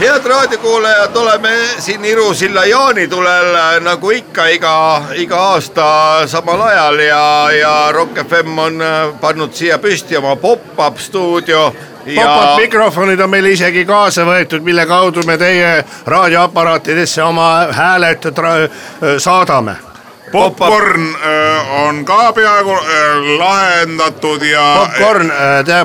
head raadiokuulajad, oleme siin Iru-Silla jaanitulel äh, nagu ikka iga, iga aasta samal ajal ja, ja Rock FM on äh, pannud siia püsti oma pop-up stuudio. Pop-up mikrofonid on meile isegi kaasa võetud, mille kaudu me teie raadioaparaatidesse oma hääled tra- saadame. popkorn öö, on ka peaaegu öö, lahendatud ja. popkorn,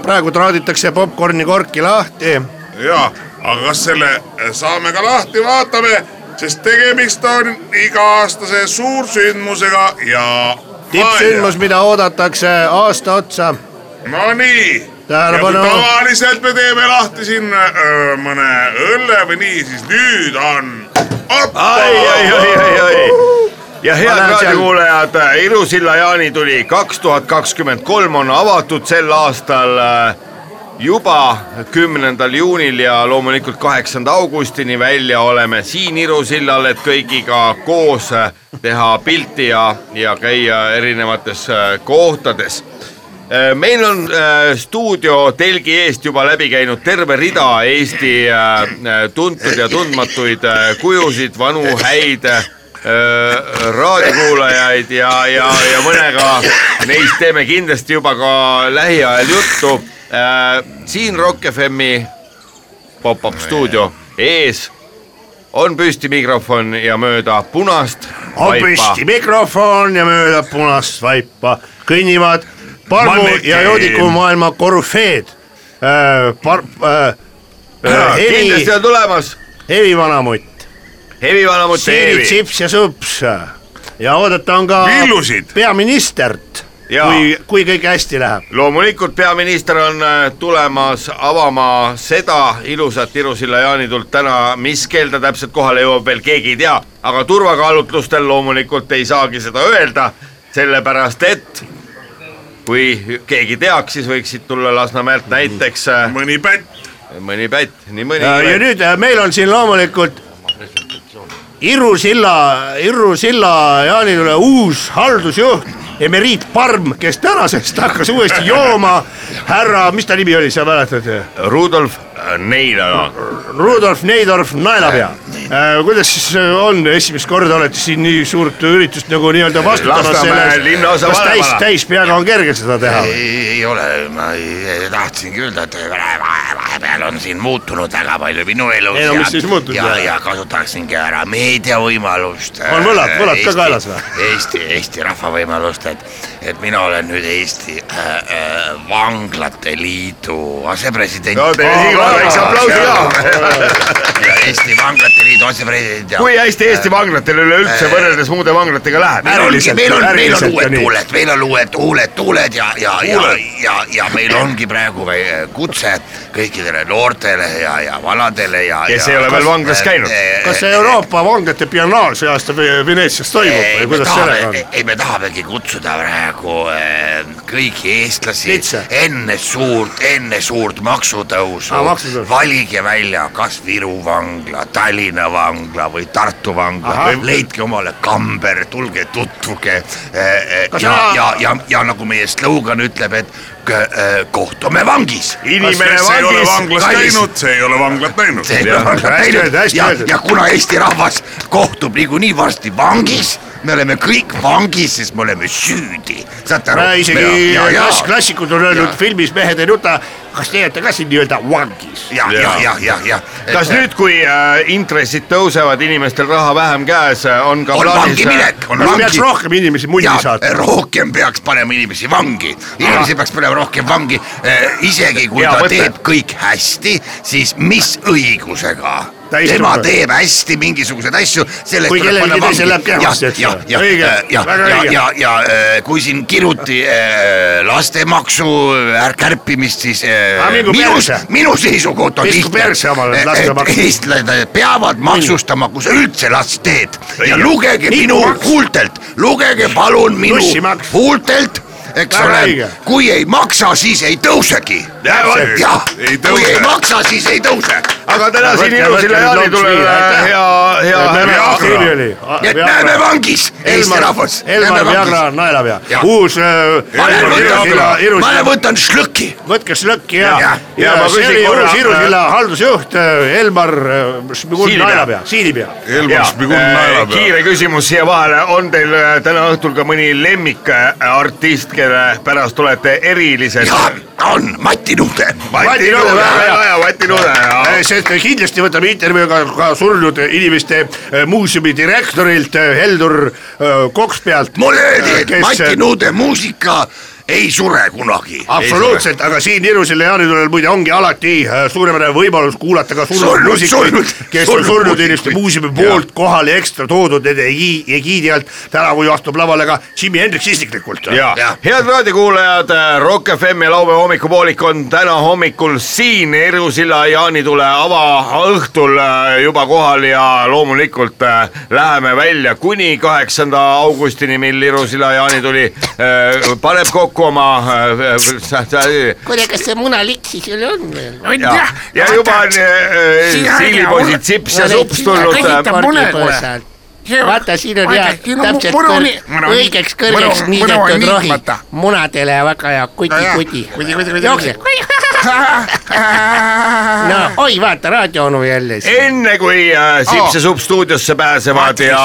praegu traaditakse popkorni korki lahti. ja, aga kas selle öö, saame ka lahti, vaatame, sest tegemist on iga-aastase suursündmusega ja. tippsündmus, mida oodatakse aasta otsa. Nonii. Tähelepanu. tavaliselt me teeme lahti siin öö, mõne õlle või nii, siis nüüd on. ai, ai, ai, ai, ai ja head raadiokuulajad, Iru-Silla jaanituli kaks tuhat kakskümmend kolm on avatud sel aastal äh, juba kümnendal juunil ja loomulikult kaheksanda augustini välja oleme siin Iru-Sillal, et kõigiga koos äh, teha pilti ja, ja käia erinevates äh, kohtades Äh, meil on stuudio telgi eest juba läbi käinud terve rida Eesti tuntud ja tundmatuid kujusid, vanu häid raadiokuulajaid ja, ja, ja mõnega neist teeme kindlasti juba ka lähiajal juttu. Siin Rock FM-i pop-up stuudio ees on püsti mikrofon ja mööda punast on vaipa. püsti mikrofon ja mööda punast vaipa. Kõnnivad parmu ja joodikumaailma korüfeed. Äh,. Par- äh,, äh, kindlasti Hevi, on tulemas. Hevi vanamutt, Hevi vanamutt Siiri Heevi. Tsips ja Sups. Ja oodata on ka peaministert. kui, kui kõik hästi läheb. loomulikult peaminister on äh, tulemas avama seda ilusat Iru-Silla jaanitult täna, mis kell ta täpselt kohale jõuab, veel keegi ei tea, aga turvakaalutlustel loomulikult ei saagi seda öelda, sellepärast et kui keegi teaks, siis võiksid tulla Lasnamäelt näiteks äh, mõni pätt. mõni pätt, nii mõni ja ja nüüd äh, meil on siin loomulikult Iru silla, Iru silla jaanitule uus haldusjuht, emeriit Parm, kes tänasest hakkas uuesti jooma. härra, mis ta nimi oli, sa mäletad? Rudolf äh, Neidala. Rudolf Neidorf Naelapea. kuidas siis äh, on, esimest korda olete siin nii suurt üritust nagu nii-öelda vastutamas linnaosa kas täis täispeaga on kerge seda teha? ei, ole, ma ei, tahtsingi öelda, et vahepeal on siin muutunud väga palju minu elus Ei no mis siis muutunud ja, ja kasutaksingi ära meedia võimalust. On võlad- võlad ka kaelas või? Eesti, Eesti rahva võimalust, et, et mina olen nüüd Eesti äh, äh, Vanglate Liidu asepresident. no teeme siinkohal aplausi ka. ja Eesti Vanglate Liidu asepresident kui hästi Eesti vanglatel üleüldse võrreldes muude vanglatega läheb? meil on, meil on uued tuuled, meil on uued huuled, tuuled ja, ja, ja, ja, ja meil ongi praegu väike kutse kõikidele noortele ja, ja vanadele ja. Kes ei ole veel vanglas käinud. kas see Euroopa vanglate biennaal see aasta Ve- Veneetsias toimub ei, või me kuidas sellega tahame, on? ei, me tahamegi kutsuda praegu äh, kõiki eestlasi Litse. enne suurt, enne suurt maksutõusu maksutõusu. valige välja, kas Viru vangla, Tallinna vangla või Tartu vangla leidke omale kamber, tulge tutvuge äh,. Kas ja sa-, ja, ja, ja nagu meie slogan ütleb, et kohtume vangis. inimene ei ole vanglas käinud, see ei ole vanglat näinud. see ei ole öeldud, hästi ja ja kuna Eesti rahvas kohtub niikuinii varsti vangis, me oleme kõik vangis, sest me oleme süüdi, saate aru? isegi klass, klassikud on öelnud filmis Mehed ei nuta, kas teie olete ka siin nii-öelda vangis? ja, ja, ja, ja, ja. kas nüüd, kui äh, intressid tõusevad, inimestel raha vähem käes, on ka on plaanis vangi minek, on kas peaks vangi. rohkem inimesi mulli ja saatma? rohkem peaks panema inimesi vangi, inimesi peaks panema rohkem vangi, isegi kui Hea ta mõte. teeb kõik hästi, siis mis õigusega tema teeb hästi mingisuguseid asju. Kui kellelgi teisel läheb kehvasti, eks ja, ole. ja, Õige, ja, ja, ja, ja, ja äh, kui siin kiruti äh, lastemaksu är- kärpimist, siis äh, minu minu seisukoht on lastemaksu. eestlased peavad maksustama, kui sa üldse last teed. Ja lugege minu huultelt, lugege palun minu huultelt, eks ole. kui ei maksa, siis ei tõusegi. Ei kui tõuse. ei maksa, siis ei tõuse. aga täna siin ilusile jaanitulele hea, hea nii et näeme vangis, Eesti rahvas. Elmar Viagra naelapea Jah., uus ma äh, võtan, šlõkki. võtke slõkki ja, ja, Ja ma see küsin oli korra, uus Irusilla äh, haldusjuht äh, Elmar äh, Šmigun naelapea, siilipea. Elmar Šmigun naela peal. kiire küsimus siia vahele, on teil äh, täna õhtul ka mõni lemmikartist, kelle pärast olete erilised? ja on Mati Nude. Mati Nude, väga hea, Mati Nude. sest kindlasti võtame intervjuu ka, ka surnud inimeste äh, muuseumi direktorilt äh, Heldur äh, Kokspealt. mulle öeldi, et Mati Nude muusika ei sure kunagi. absoluutselt, aga siin Irusilla jaanitulel muide ongi alati äh, suurepärane võimalus kuulata ka surnud Surnud, muusikuid kes on surnud inimeste muuseumi poolt kohale ekstra toodud nende egi- egiidi alt. tänavu ju astub lavale ka Jimi Hendrix isiklikult. ja head raadiokuulajad, Rock FM ja laupäeva hommikupoolik on täna hommikul siin Irusilla jaanitule avaõhtul äh, juba kohal ja loomulikult äh, läheme välja kuni kaheksanda augustini, mil Irusilla jaanituli äh, paneb kokku oma äh, kuule, kas see munaliks siis veel on veel? ja, ja juba on äh, siilipoisid sips ja sups tulnud. käsitab mune, kuule. vaata, siin on hea, täpselt kõr- õigeks kõrgeks niidetud rohi. munadele väga hea kuti-kuti. jookse. no oi, vaata raadioonu jälle siin. enne kui äh, sips ja supp stuudiosse pääsevad ja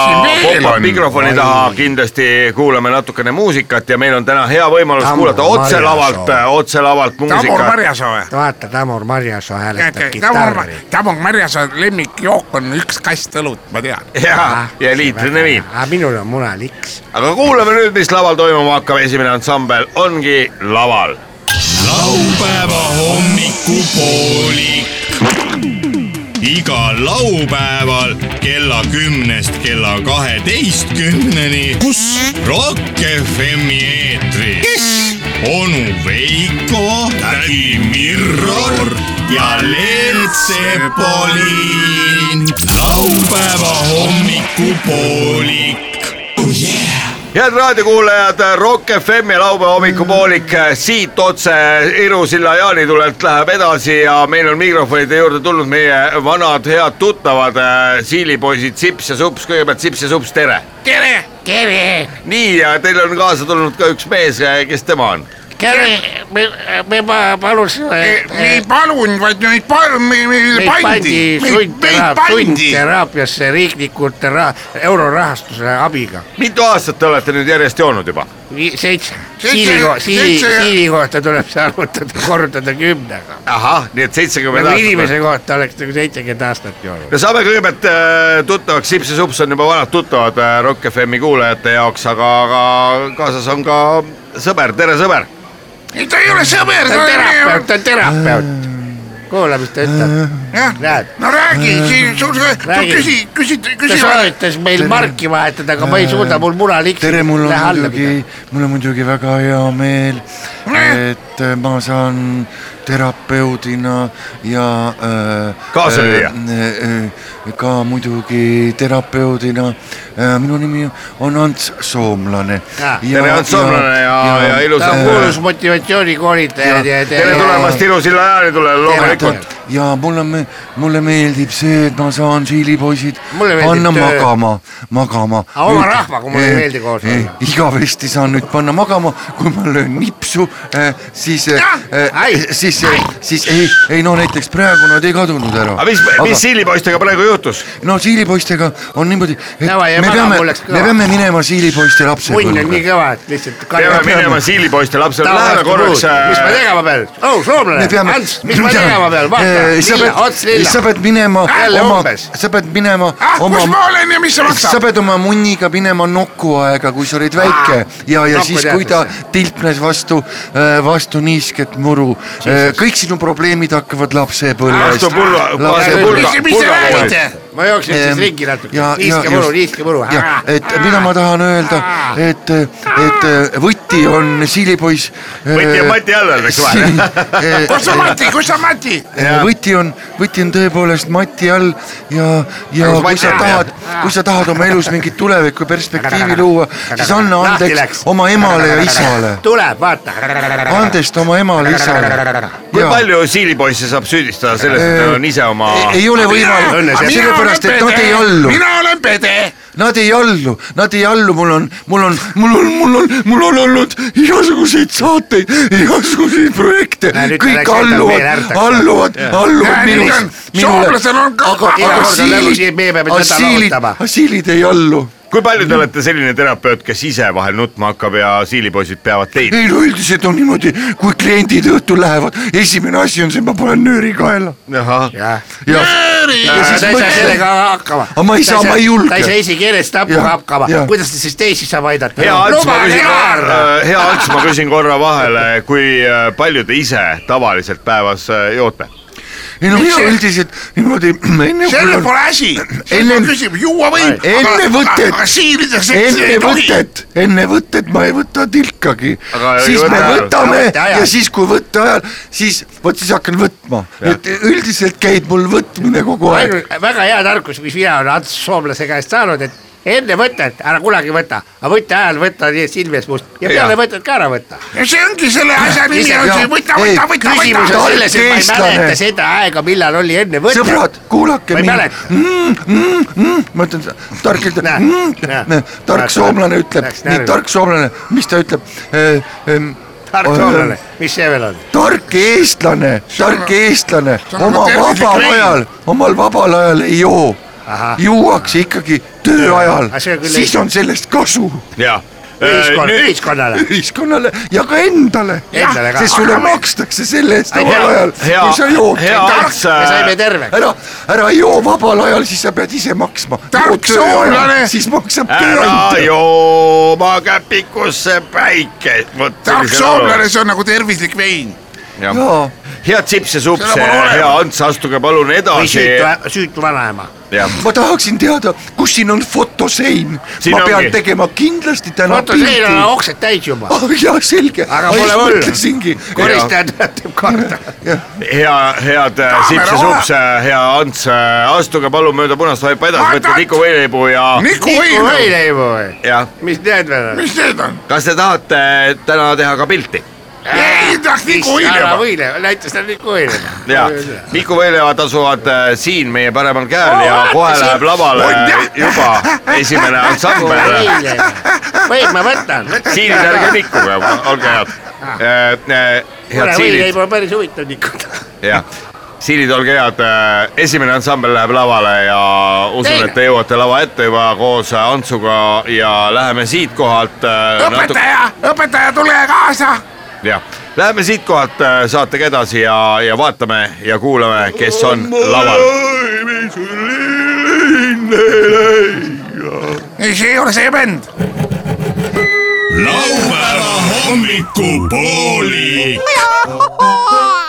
on. mikrofoni taha, kindlasti kuulame natukene muusikat ja meil on täna hea võimalus kuulata otse lavalt, otse lavalt Tamur muusikat. Marjasoo või? vaata, Tamur Marjasoo hääletab Tamur kitarri., Tamur Marjasoo lemmikjook on üks kast õlut, ma tean. ja, ja liitrine viin. aga minul on munaliks. aga kuulame nüüd, mis laval toimuma hakkab, esimene ansambel ongi laval. laupäeva hommikupoolik. igal laupäeval kella kümnest kella kaheteistkümneni. kus? Rock FM-i eetris. kes? onu Veiko, tädi Mirror ja Leelt Sepolin. laupäeva hommikupoolik head raadiokuulajad, Rock FM ja laupäeva hommikupoolik siit otse Irusilla jaanitulelt läheb edasi ja meil on mikrofonide juurde tulnud meie vanad head tuttavad äh, siilipoisid Sips ja Sups, kõigepealt Sips ja Sups, tere. tere, tere, nii, ja teil on kaasa tulnud ka üks mees, kes tema on? tere, me, me pa- palusime. me ei palunud, vaid meid pa-, meid meid pandi meid pandi. sundteraapiasse riiklikult ra-, eurorahastuse abiga. mitu aastat te olete nüüd järjest joonud juba? seitse, siili, siili, siili kohta tuleb see arvutada, korrutada kümnega. ahah, nii et seitsekümmend aastat. inimese kohta oleks nagu seitsekümmend aastat joonud. no saame kõigepealt äh, tuttavaks, Sips ja Sups on juba vanad tuttavad äh, Rock FM-i kuulajate jaoks, aga, aga kaasas on ka sõber, tere sõber. ei, ta ei ole sõber, ta on terapeut, ta on terapeut. kuula, mis ta ütleb. jah Näed., no räägi, siin sul, sul Räägi. küsi, küsi, ta küsi. soovitas meil marki vahetada, aga ma ei suuda, mul muna liks. tere, mul on muidugi, mul on muidugi väga hea meel, et äh, ma saan terapeudina ja äh, Kaasalüüa. äh, äh, ka muidugi terapeudina äh,, minu nimi on Ants Soomlane. tere, Ants Soomlane ja, ja, ja ta ilusat on kuulus motivatsioonikoolitaja ja, tere tulemast Irusilla jaanitulele loomulikult. ja mulle, mulle meeldib see, et ma saan siilipoisid panna töö. magama, magama. Aga oma rahvaga mulle ei meeldi koos olla. igavesti saan nüüd panna magama, kui ma löön nipsu, siis, Ai! siis, siis ei, ei no näiteks praegu nad ei kadunud ära. aga mis, mis siilipoistega praegu juhtus? no siilipoistega on niimoodi, et ja me peame me peame minema siilipoiste munn on lapsepõlve nii. kõva, et lihtsalt. peame minema siilipoiste lapsele, läheme korraks. mis ma tegema pean? oh, soomlane me, peame, Ants, mis ma tegema pean, vaata sa pead ots, lilla sa. pead minema Jälle oma sa pead minema ah, kus oma ma olen ja mis see sa maksab? pead oma munniga minema nokuaega, kui sa olid väike ja, ja nokku siis, kui ta tilpnes vastu, vastu niisket muru, kõik sinu probleemid hakkavad lapsepõlvest Vastu pulga- vastu mis, mis te räägite? Yeah. Ma jooksin siis Ehm, ringi natuke, niiske muru, niiske muru. et mida ma tahan öelda, et, et võti on siilipoiss. võti on Mati Allel, eks ole. kus on Mati, kus on Mati? võti on, võti on tõepoolest Mati all ja, ja kui sa on? tahad, kui sa tahad oma elus mingit tulevikku perspektiivi luua, siis anna andeks oma emale ja isale. tuleb, vaata. andest oma emale, isale. kui palju siilipoisse saab süüdistada selles, et nad on ise oma. ei ole võimalik, sellepärast et nad ei allu, mina olen pede. nad ei allu, nad ei allu, mul on, mul on, mul on, mul on, mul on olnud igasuguseid saateid, igasuguseid projekte. Kõik alluvad alluvad, alluvad minust on-, soomlasel on ka- aga, aga siilid, lohutama. siilid ei allu. Kui palju te olete selline terapeut, kes ise vahel nutma hakkab ja siilipoisid peavad teid? ei no üldiselt on niimoodi, kui kliendid õhtul lähevad, esimene asi on see, ma panen nööri kaela. jah. ja, ta ei saa sellega hakkama. Aga ma ei saa, ma ei julge. ta ei saa eesti keeles Jah, tappa hakkama kuidas ta siis teisi saab aidata? hea Ants, ma küsin Lubage, hea Ants, ma küsin korra vahele, kui äh, palju te ise tavaliselt päevas äh, joote? Ei no mina üldiselt niimoodi enne kui selle on pole asi. Ennem- küsib, juua võib. Enne võtet. enne võtet, enne võtet ma ei võta tilkagi siis me võta- võtame ja siis, kui võtte ajal, siis vot siis hakkan võtma, et üldiselt käib mul võtmine kogu aeg. väga hea tarkus, mis mina olen Ants soomlase käest saanud, et enne võtet ära kunagi võta, aga võtte ajal võta nii, et silm ees must ja peale võtet ka ära võtta. ja see ongi selle asja nimi, on see võta, Ei, võta, võta, küsimus võta on. selles, et ma ei mäleta seda aega, millal oli enne võtet. sõbrad, kuulake Ma ei mind mäleta. mm,. Mm, mm, ma ütlen, tark ütleb Näe, mm, näe., tark soomlane ütleb nii tark soomlane, mis ta ütleb? tark soomlane, mis see veel on? tark eestlane, tark eestlane oma vabal ajal, omal vabal ajal ei joo juuakse ikkagi töö ajal Aga siis on sellest kasu ja. ühiskond, ühiskonnale. ühiskonnale ja ka endale. Endale ka. sest sulle makstakse selle eest hea- ajal, kui sa jood. Ants, me saime terveks. ära, ära joo vabal ajal, siis sa pead ise maksma. Tark soomlane. siis maksab ära tööandja. joo oma käpikusse päike. tark soomlane, see on nagu tervislik vein. Head Sips ja Sups, Seda pole hea. Ants, astuge palun edasi. süütu, süütu vanaema. jah, ma tahaksin teada, kus siin on fotosein. Ma pean ongi. tegema kindlasti täna vaata, seal on oksed täis juba. ah jaa, selge. Aga pole hullu. koristaja teeb korda. hea, head äh, Sips ja Sups, hea Ants, astuge palun mööda punast vaipa edasi, võtke. Tiku võileibu ja, Niku Niku võileibu või? ja mis need veel on? mis need on? kas te tahate täna teha ka pilti? Ei tahaks Niku ära Võileiva. võileiva, näita seda Niku võileiva. ja Miku Võileivad asuvad äh, siin meie paremal käel ja kohe läheb lavale juba esimene ansambel. võib, ma võtan, siin ärge nikkuge, olge head. head kuule, siilid. võileiba on päris huvitav nikuda. jah, siilid, olge head, esimene ansambel läheb lavale ja usun, et te jõuate lava ette juba koos Antsuga ja läheme siitkohalt äh, natuke, õpetaja, õpetaja, tule kaasa. jah, läheme siitkohalt äh, saatega edasi ja, ja vaatame ja kuulame, kes on laval. ei, see ei ole see bänd. laupäeva hommikupoolik.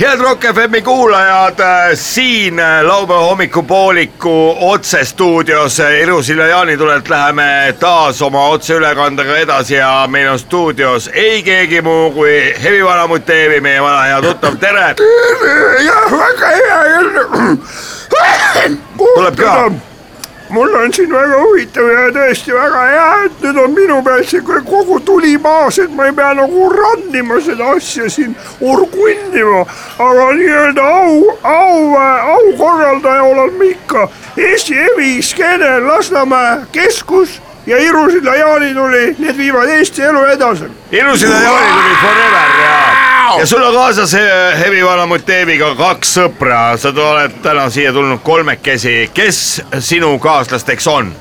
head Rock FM-i kuulajad, siin laupäeva hommikupooliku otsestuudios Ilusilla jaanitulelt läheme taas oma otseülekandega edasi ja meil on stuudios ei keegi muu kui Hevi Vanamutt Eevi, meie vana hea tuttav, tere. jah, väga hea. tuleb ka. Mul on siin väga huvitav ja tõesti väga hea, et nüüd on minu peal see kogu tuli maas, et ma ei pea nagu rannima seda asja siin, urgunnima, aga nii-öelda au, au, aukorraldaja olen ma ikka. Eesti Evi Skeene, Lasnamäe keskus ja Irusilla jaanituli, need viivad Eesti elu edasi. Ilusilla jaanituli forever ja, ja sul on kaasas eh, Hevi Vanamutt Eeviga kaks sõpra, sa oled täna siia tulnud kolmekesi, kes sinu kaaslasteks on?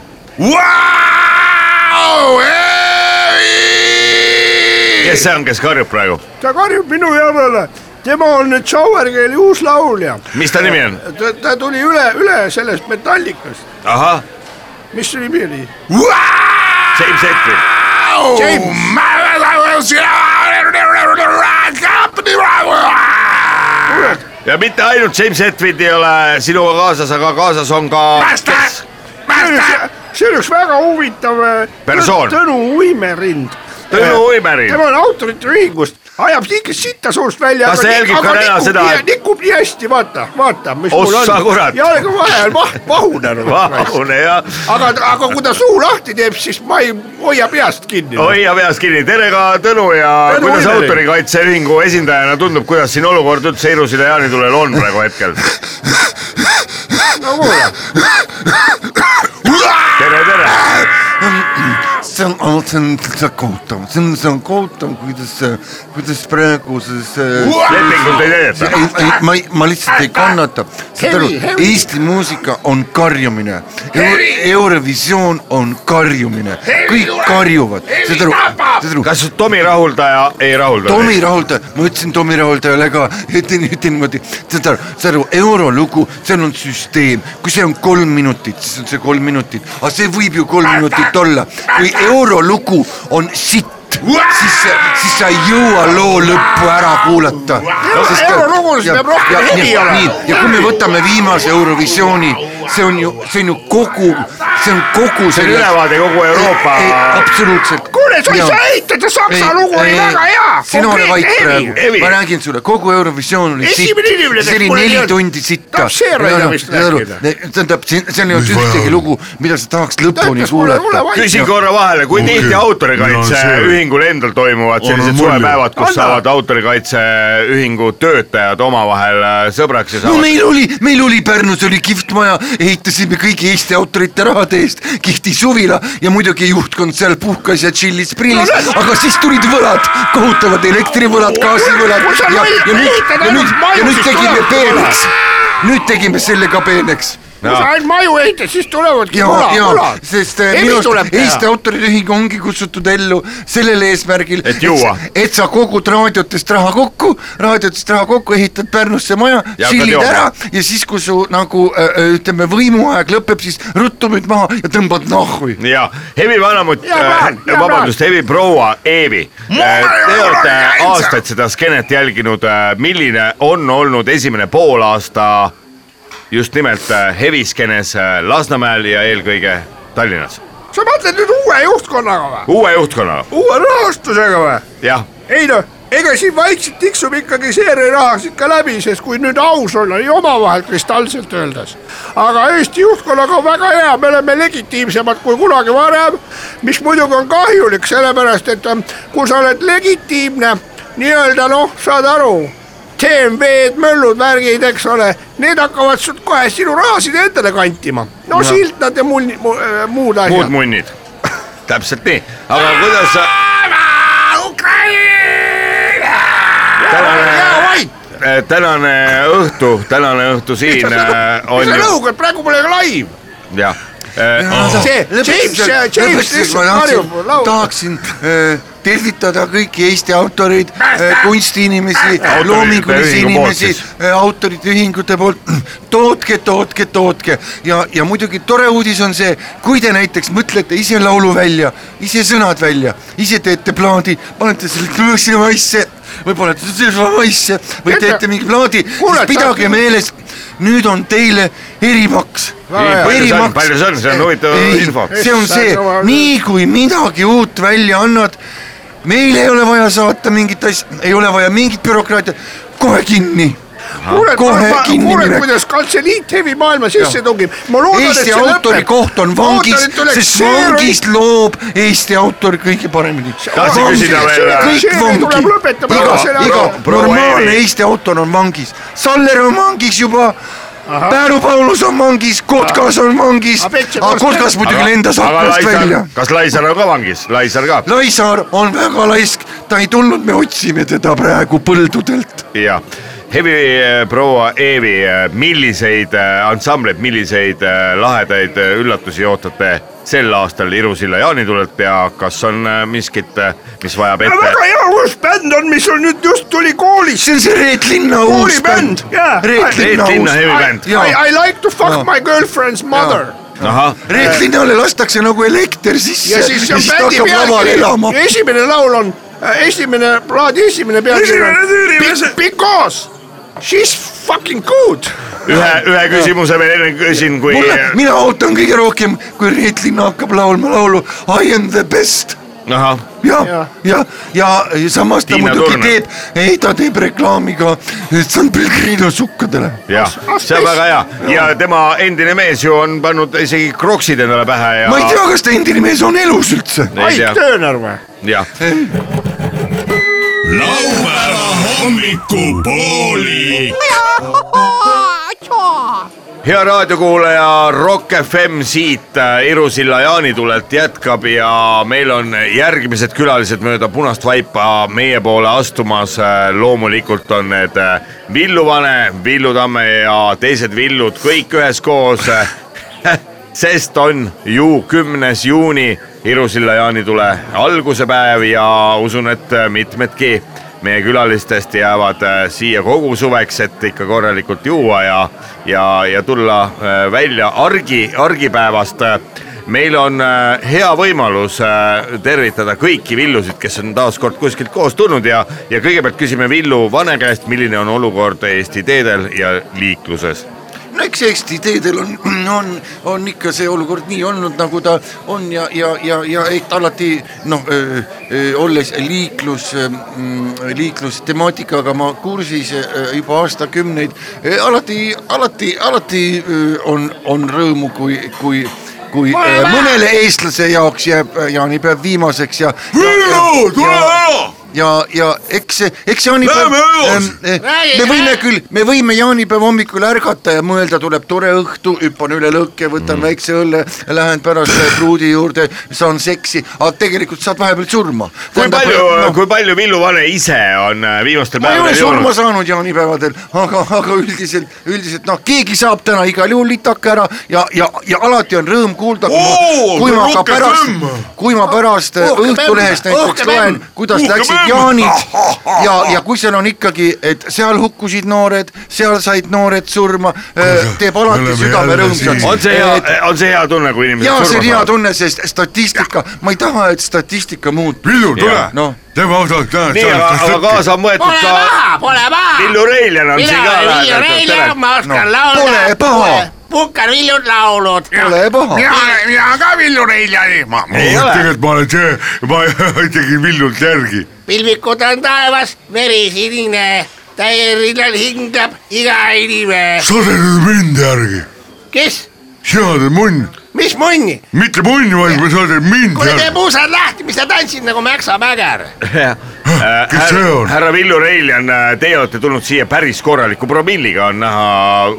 kes see on, kes karjub praegu? ta karjub minu järele, tema on nüüd Showergeli uus laulja. mis ta nimi on? ta, ta tuli üle, üle sellest Metallicast, ahah, mis see nimi oli? James Hetfield. Ja mitte ainult James Hetfield ei ole sinuga kaasas, aga kaasas on ka. see on üks väga huvitav äh, Persoon. Tõnu Uimerind. Tõnu Uimerind. tema on autorite ühingust, ajab ikka sitta suust välja. Ta jälgib ka täna seda, nikub nii hästi, vaata, vaata, mis Ossa kurat. jalga vahel vah-, vahunenud. vahune ja aga, aga kui ta suu lahti teeb, siis ma ei hoia peast kinni. hoia peas kinni, tere ka Tõnu ja Tõnu kuidas autorikaitseühingu esindajana tundub, kuidas siin olukord üldse Ilusile jaanitulel on praegu hetkel? no kuule, tere, tere. See on, see on, on kohutav, see on, see on kohutav, kuidas, kuidas praeguses. lepingut ei täideta. ei, ma ma lihtsalt ei kannata, saad aru. Eesti muusika on karjumine Euro,, Eurovisioon on karjumine, kõik karjuvad, saad aru, saad aru. kas Tomi rahuldaja ei rahulda? Tomi rahuldaja, ma ütlesin Tomi rahuldajale ka, ütlen, ütlen niimoodi, saad aru, saad aru, eurolugu, seal on süsteem, kui see on kolm minutit, siis on see kolm minutit, aga see võib ju kolm minutit olla, kui eurolugu on sitt, siis, siis sa ei jõua loo lõppu ära kuulata. eurolugus peab rohkem hevi olema. ja kui me võtame viimase Eurovisiooni, see on ju, see on ju kogu, see on kogu see on ülevaade kogu Euroopa. absoluutselt. kuule, sa ei saa eitada, Saksa lugu oli väga hea. sina ole vait praegu ma räägin sulle, kogu Eurovisioon oli sitt, see oli neli tundi sitta. Tähendab, seal ei olnud ühtegi lugu, mida sa tahaks lõpuni kuulata. küsin korra vahele, kui tihti No see- autorikaitseühingul endal toimuvad sellised suvepäevad, kus Anna. saavad autorikaitseühingu töötajad omavahel äh, sõbraks ja no saavad meil oli, meil oli Pärnus oli kihvt maja, ehitasime kõigi Eesti autorite rahade eest. Kihvti suvila ja muidugi juhtkond seal puhkas ja tšillis-prillis, aga siis tulid võlad, kohutavad elektrivõlad, gaasivõlad ja, ja nüüd, ja nüüd ja nüüd tegime peeneks. nüüd tegime selle ka peeneks kui sa ainult maju ehitad, siis tulevadki ja võla. sest äh, minu arust Eesti Autorite Ühing ongi kutsutud ellu sellel eesmärgil, Et juua. et sa kogud raadiotest raha kokku, raadiotest raha kokku, ehitad Pärnusse maja, sillid ära ja siis, kui su nagu äh, ütleme, võimuaeg lõpeb, siis ruttu nüüd maha ja tõmbad nahhu. ja Hevi Vanamutt vabandust, Hevi proua Eevi, te olete aastaid seda skeenet jälginud, milline on olnud esimene poolaasta just nimelt äh, Hevi skeenes äh, Lasnamäel ja eelkõige Tallinnas, sa mõtled nüüd uue juhtkonnaga või? uue juhtkonnaga, uue rahastusega või? jah, ei noh, ega siin vaikselt tiksub ikkagi seerirahas ikka läbi, sest kui nüüd aus olla, nii omavahel kristalselt öeldes. aga Eesti juhtkonnaga on väga hea, me oleme legitiimsemad kui kunagi varem, mis muidugi on kahjulik, sellepärast et ähm, kui sa oled legitiimne nii-öelda noh, saad aru TMV-d, möllud, värgid, eks ole, need hakkavad sult kohe sinu rahasid endale kantima. no sildad ja mul- mu,, muud muud asjad. munnid, täpselt nii, aga kuidas sa tänane jää vait, äh, tänane õhtu, tänane õhtu siin äh, on mis sa ju lõugad, praegu pole live. jah, see James, James lihtsalt harjub laulma. tahaksin äh, tervitada kõiki Eesti autoreid äh,, kunstiinimesi, loomingulisi inimesi autorite ühingute poolt. tootke, tootke, tootke ja, ja muidugi tore uudis on see, kui te näiteks mõtlete ise laulu välja, ise sõnad välja, ise teete plaadi, panete selle tõsimaisse või panete tõsimaisse või teete mingi plaadi, siis pidage meeles, nüüd on teile erimaks. Hea. palju see on, palju see on, huvitav info. see on see, nii kui midagi uut välja annad, meil ei ole vaja saata mingit asja, ei ole vaja mingit bürokraatiat, kohe kinni. kuuled, kohe kinni kuuled, minek. kuidas kantseliit hevi maailma sisse tungib. Eesti autori koht on vangis, sest vangis loob Eesti autor kõige paremini. Äh, kõik See vangi iga iga normaalne. Eesti autor on vangis, Saller on vangis juba. Pärnu Paulus on vangis, Kotkas on vangis, Aga Kotkas muidugi lendas aknast välja. kas Laisar on ka vangis, Laisar ka, Laisaar on väga laisk, ta ei tulnud, me otsime teda praegu põldudelt. jah. Hevi äh, proua Eevi, milliseid äh, ansambleid, milliseid äh, lahedaid äh, üllatusi ootate sel aastal Iru-Silla jaanitulelt ja kas on äh, miskit, mis vajab ette? väga hea uus bänd on, mis on nüüd just tuli koolist. see on see Reet Linna uus jaa. Reet Linna heavy band. I, I like to fuck Jaa. my girlfriend's mother. ahah, Reet Linnale lastakse nagu elekter sisse ja siis see on ta bändi hakkab laval elama pealkiri, esimene laul on, esimene, plaadi esimene pealkiri on Because she's fucking good. ühe, ühe küsimuse veel enne küsin, kui mina ootan kõige rohkem, kui Reet Linna hakkab laulma laulu I am the best ja ja, ja, ja samas ta Tiina muidugi Turner. teeb, ei ta teeb reklaami ka San Pellegrino sukkadele. jah, see on väga hea ja tema endine mees ju on pannud isegi kroksid endale pähe ja. ma ei tea, kas ta endine mees on elus üldse. tea, Tööner või? jah. laupäeva hommikupooli. hea raadiokuulaja, Rock FM siit äh, Iru-Silla jaanitulelt jätkab ja meil on järgmised külalised mööda punast vaipa meie poole astumas. loomulikult on need äh, Villu Vane, Villu Tamme ja teised Villud kõik üheskoos. sest on ju kümnes juuni Iru-Silla jaanitule alguse päev ja usun, et mitmedki meie külalistest jäävad äh, siia kogu suveks, et ikka korralikult juua ja, ja, ja tulla äh, välja argi, argipäevast. meil on äh, hea võimalus tervitada kõiki villusid, kes on taas kord kuskilt koos tulnud ja, ja kõigepealt küsime Villu Vane käest, milline on olukord Eesti teedel ja liikluses no eks Eesti teedel on, on, on ikka see olukord nii olnud, nagu ta on ja, ja, ja, ja et alati noh, olles liiklus, liiklustemaatikaga ma kursis öö, juba aastakümneid, alati, alati, alati öö, on, on rõõmu, kui, kui kui mõnele eestlase jaoks jääb jaanipäev viimaseks ja. Villu, tule ära. ja, ja eks see, eks jaanipäev ähm,, me võime küll, me võime jaanipäeva hommikul ärgata ja mõelda, tuleb tore õhtu, hüppan üle lõkke, võtan mm. väikse õlle, lähen pärast pruudi juurde, saan seksi, aga tegelikult saad vahepeal surma. kui palju no., kui palju Villu Vane ise on äh, viimastel ma ei ole päevadel surma joonud? saanud jaanipäevadel, aga, aga üldiselt, üldiselt noh, keegi saab täna igal juhul litaka ära ja, ja, ja alati on rõõm kuulda, kui ma kui ma ka pärast kui ma pärast äh, Õhtulehest näiteks loen kuidas läksid. Jaanid ja, ja kui seal on ikkagi, et seal hukkusid noored, seal said noored surma, teeb alati südame rõõmsaks. on see hea, on see hea tunne, kui inimesed ja see on surma hea saavad? tunne, sest statistika, ma ei taha, et statistika muutub. Villu, tule Jaa., noh, teeme ausalt ka. nii, aga, aga kaasa on võetud Pole ka paha, pole paha. Villu Reiljan on siin ka Villu Reiljan, ma oskan No, laulda. pole paha. Puhkan Villud laulud. pole paha. mina, mina ka Villu Reiljani, ma, ei ole, tegelikult ma olen see, ma tegin Villult järgi. pilvikud on taevas, veri sinine, täielikult hingab iga inimene. sa teed mind järgi, kes, sina teed munn, mis munni? mitte munni, vaid sa teed mind kuule, tee järgi. puusad lahti, mis sa tantsid nagu Mäksa Mäger. kes see on? härra Villu Reiljan, teie olete tulnud siia päris korraliku promilliga, on näha,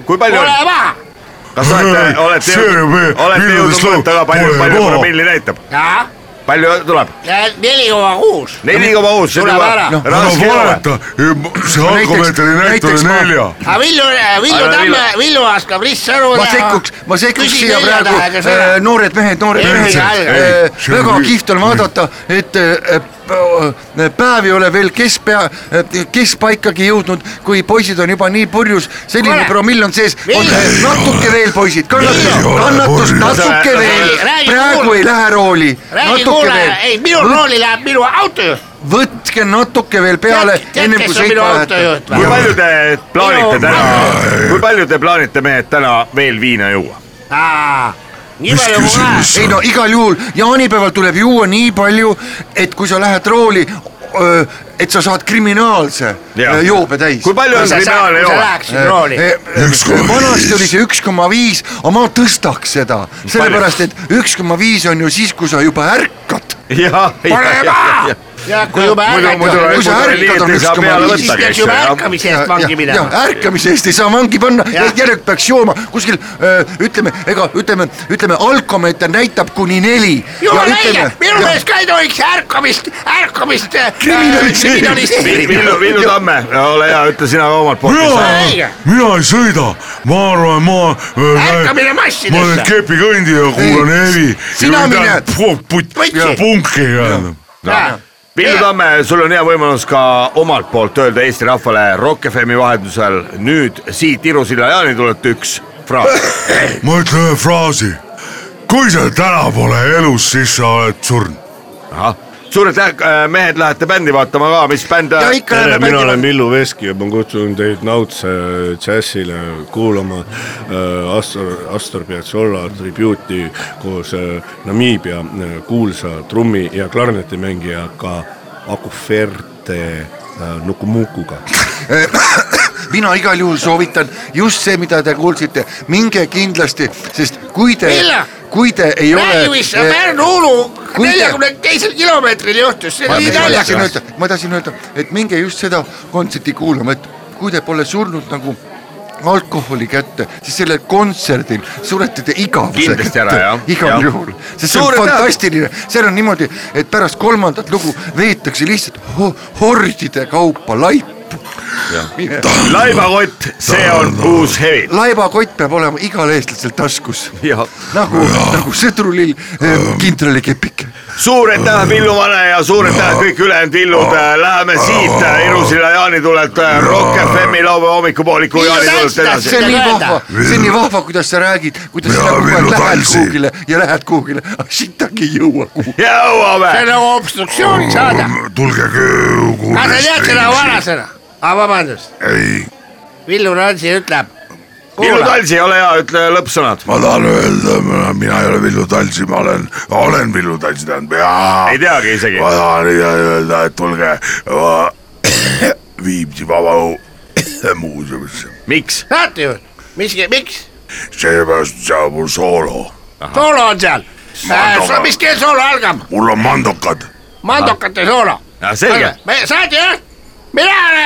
kui palju on, paha. Kas olete, olete jõudnud või-, olete jõudnud mõõta ka, palju, palju promilli näitab, palju tuleb? neli koma kuus. neli koma kuus, see Tuleb ära. no ei ole. vaata, see alkomeetri näitab näiteks ma- nelja. aga Villu, Villu Aga Tamme Villu-, oskab ristsõnu ma sekkuks, ma sekkuks siia praegu, noored mehed, noored Ei, mehed ei,, ei, on väga kihvt on vaadata, et äh, päev ei ole veel keskpea, keskpaikagi jõudnud, kui poisid on juba nii purjus, selline promill on sees, natuke veel, poisid, kannatust, kannatust natuke veel, praegu ei lähe rooli, räägi natuke veel. Ei, minu rooli läheb minu autojuht. võtke natuke veel peale ennem kui sõitma lähete kui palju te plaanite täna, kui palju te plaanite mehed täna veel viina juua? Nii palju kui läheb. ei no igal juhul jaanipäeval tuleb juua nii palju, et kui sa lähed rooli, et sa saad kriminaalse Jah. öö, joobe täis. kui palju on kriminaalne kui sa läheksid rooli. vanasti oli see üks koma viis, aga ma tõstaks seda, sellepärast et üks koma viis on ju siis, kui sa juba ärkad. pole paha, ja kui juba ärkad, kui sa ärkad, on ei saa üks koma siis võtta, peaks juba ärkamise eest vangi ja minema. ärkamise eest ei saa vangi panna, järelikult peaks jooma kuskil ütleme, ega ütleme, ütleme alkomeeter näitab kuni neli. jumala õige, minu meelest ka ei tohiks ärkamist, ärkamist äh, kriminaliseerida. Villu, Villu Tamme, ole hea, ütle sina ka omalt poolt. õige, mina ei sõida, ma arvan, ma äh, ärkamine ma olen massidesse. kepikõndi ja kuulan hevi. sina mine- punki ka. Villu Tamme, sul on hea võimalus ka omalt poolt öelda Eesti rahvale Rock FM-i vahendusel nüüd siit Iru-Silla jaanitulelt üks fraas. ma ütlen ühe fraasi. kui sa täna pole elus, siis sa oled surnud. ahah, suur aitäh, mehed, lähete bändi vaatama ka, mis bänd? ja ikka tere, mina olen. Villu Veski ja ma kutsun teid Nautse džässile kuulama äh, Astor, Astor Piazzolla tribuuti koos äh, Namiibia äh, kuulsa trummi- ja klarnetimängijaga Akuferte äh, Nukumukuga. mina igal juhul soovitan just see, mida te kuulsite, minge kindlasti, sest kui te kui te ei ole. Pärnu-Uulu neljakümne teisel kilomeetril juhtus, see ma oli tahtsin naljakas. ma tahtsin öelda, et minge just seda kontserti kuulama, et kui te pole surnud nagu alkoholi kätte, siis sellel kontserdil surete te igavuse Kindlasti ära, jah. igal juhul, sest see on fantastiline, seal on niimoodi, et pärast kolmandat lugu veetakse lihtsalt ho hordide kaupa laipu. laibakott, see on uus hevi. laibakott peab olema igal eestlasel taskus. Nagu, nagu sõdrulill äh, kindralikepike. suur aitäh, Villu Vane ja suur aitäh kõik ülejäänud Villud, läheme siit äh, Iru-Silla jaanitulelt äh, Rock FM-i laupäeva hommikupooliku jaanitulelt edasi. see on nii vahva, see on nii vahva, kuidas sa räägid, kuidas sa kogu aeg Villu lähed kuhugile ja lähed kuhugile, aga sittagi ei jõua kuhugi. jõuame! See on nagu obstruktsiooni saada. tulge köögu. kas sa tead seda vanasõna? aa, vabandust, ei, Villu Ransi ütleb. Villu Talsi, ole hea, ütle lõppsõnad. ma tahan öelda, mina ei ole Villu Talsi, ma olen, olen Villu Talsi tähendab ja. ei teagi isegi. ma tahan öelda, et tulge va- Viimsi Vabaõhu muuseumisse, miks? saatejuht, mis, miks? seepärast seal on mul soolo, soolo on seal. Mandoga. mis kell soolo algab? mul on mandokad. mandokate soolo. selge, saatejuht, mina olen äh,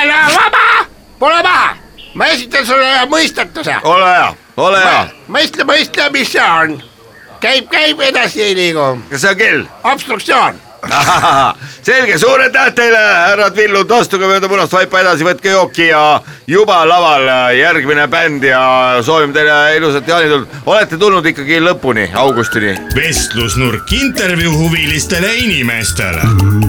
pole paha. ma esitan sulle ühe mõistatuse. ole hea, ole hea. mõistle, mõistle, mis see on. käib, käib, edasi ei liigu. kas see on kell? obstruktsioon. selge, suur aitäh teile, härrad Villud, astuge mööda punast vaipa edasi, võtke jooki ja juba laval järgmine bänd ja soovime teile ilusat jaanituld. olete tulnud ikkagi lõpuni, augustini. vestlusnurk intervjuu huvilistele inimestele.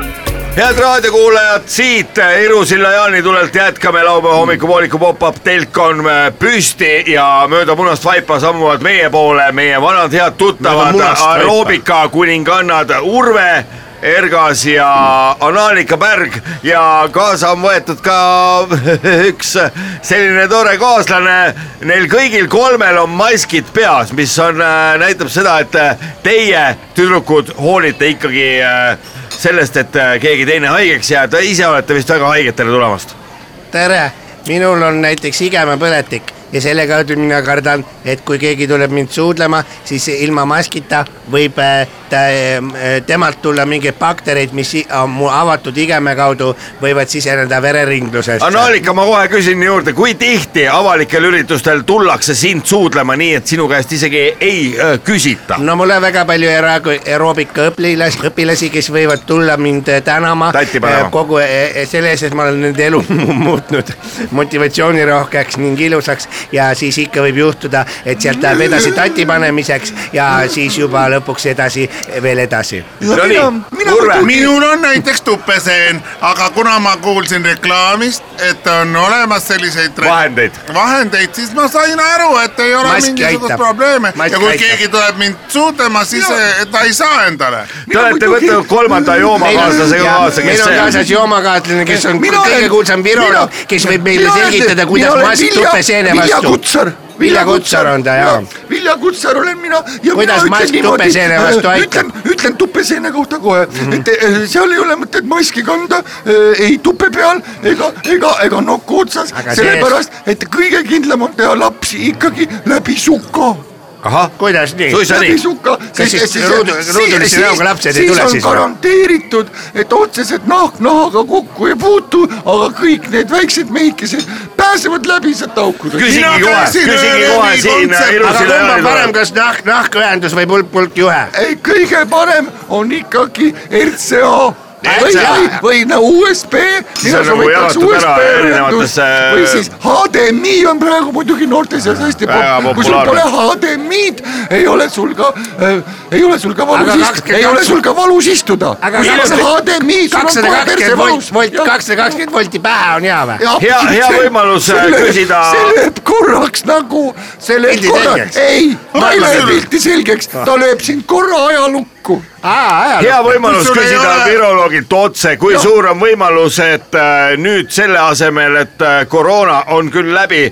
head raadiokuulajad, siit Iru-Silla jaanitulelt jätkame laupäeva hommikupooliku pop-up telk on äh, püsti ja mööda punast vaipa sammuvad meie poole meie vanad head tuttavad aeroobika kuningannad Urve Ergas ja Anaalika Pärg ja kaasa on võetud ka üks selline tore kaaslane. Neil kõigil kolmel on maskid peas, mis on, näitab seda, et äh, teie tüdrukud hoolite ikkagi äh, sellest, et äh, keegi teine haigeks jääb, ise olete vist väga haiged, tere tulemast. tere, minul on näiteks igemepõletik ja selle kaudu mina kardan, et kui keegi tuleb mind suudlema, siis ilma maskita võib äh, ta, äh, temalt tulla mingeid baktereid, mis on mu avatud igeme kaudu võivad siseneda vereringlusesse. Anaalika, ma kohe küsin juurde, kui tihti avalikel üritustel tullakse sind suudlema nii, et sinu käest isegi ei äh, küsita? no mul on väga palju era- aeroobika õpilasi, kes võivad tulla mind äh, tänama äh, kogu äh, selle eest, et ma olen nende elu muutnud motivatsioonirohkeks ning ilusaks ja siis ikka võib juhtuda, et sealt läheb edasi tati panemiseks ja siis juba lõpuks edasi veel edasi. Minul on näiteks tupeseen, aga kuna ma kuulsin reklaamist, et on olemas selliseid vahendeid. vahendeid, siis ma sain aru, et ei ole Mask mingisugust probleeme Mask ja kui aitab. keegi tuleb mind suutlema, siis eh, ta ei saa endale. Te olete võtnud kolmanda joomakaaslase ka kaasa, kes meil on see kaasas on? joomakaaslane, kes on kõige olen- kuulsam viroloog, kes võib meile selgitada, kuidas mask tupeseene Vilja Vilja. Kutsar. Vilja Kutsar on ta, jaa. Vilja Kutsar olen mina. Kuidas mask tupeseene vastu aitab? ütlen, ütlen tupeseene kohta kohe mm. -hmm. et eh, seal ei ole mõtet maski kanda, ei tupe peal ega, ega, ega nokku otsas, sellepärast, et kõige kindlam on teha lapsi ikkagi läbi suka kuidas nii? suisa nii. suka. Kas siis ruudu- ruudulise näoga lapsed ei tule siis garanteeritud, et otseselt nahk nahaga kokku ei puutu, aga kõik need väiksed mehikesed pääsevad läbi sealt aukudest. küsigi kohe, küsigi kohe siin aga ilusile on parem, kas nahk, nahkühendus või pulk, pulk juhe? ei, kõige parem on ikkagi RCA või, või, või no USB. Nagu erinevatesse- või siis HDMI on praegu muidugi noorte seas hästi Väga popp, kui sul pole HDMI-d, ei ole sul ka äh,, ei ole sul ka valus istuda, 22 ei ole sul ka valus istuda. Kakssada kakskümmend volt valus., volt, kakssada kakskümmend volti pähe on hea või? Hea- hea võimalus, äh, küsida- see lööb korraks nagu, see lööb Pildi korra selgeks., ei, ta ei Maailma- pilti selgeks, ta lööb sind korra ajalukku hea võimalus küsida ole- viroloogilt otse, kui suur on võimalus, et äh, nüüd selle asemel, et äh, koroona on küll läbi,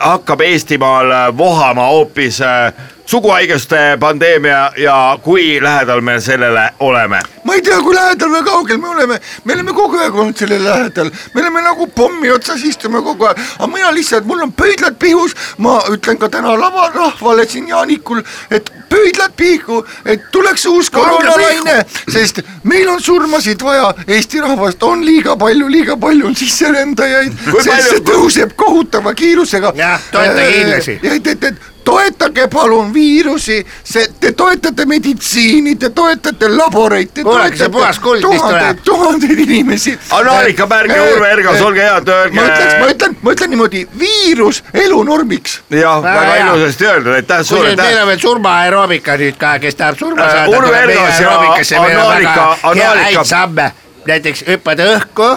hakkab Eestimaal äh, vohama hoopis äh, suguhaiguste pandeemia ja kui lähedal me sellele oleme? ma ei tea, kui lähedal või kaugel me oleme, me oleme kogu aeg olnud selle lähedal, me oleme nagu pommi otsas istume kogu aeg, aga mina lihtsalt, mul on pöidlad pihus, ma ütlen ka täna lavarahvale siin Jaanikul, et pöidlad pihku, et tuleks uus koroonalaine, sest meil on surmasid vaja, Eesti rahvast on liiga palju, liiga palju on sisserändajaid, sest palju- see tõuseb kohutava kiirusega. Jah, toetage hiinlasi. ja et, et, et toetage palun viirusi, see, te toetate meditsiini, te toetate laboreid, te Kuulake, see puhas kuld, tuhandeid tuhandeid inimesi. Annalika Pärg ja Urve Ergas, olge head, ma ütleks, ma öelge. ütlen, ma ütlen niimoodi, viirus elunormiks. jah, Väga ilusasti öeldud, aitäh kui sulle, nüüd meil on veel surmaaeroobika nüüd ka, kes tahab surma Äh, saada, Urve Ergas ja hea Annalika- häid samme. näiteks hüppad õhku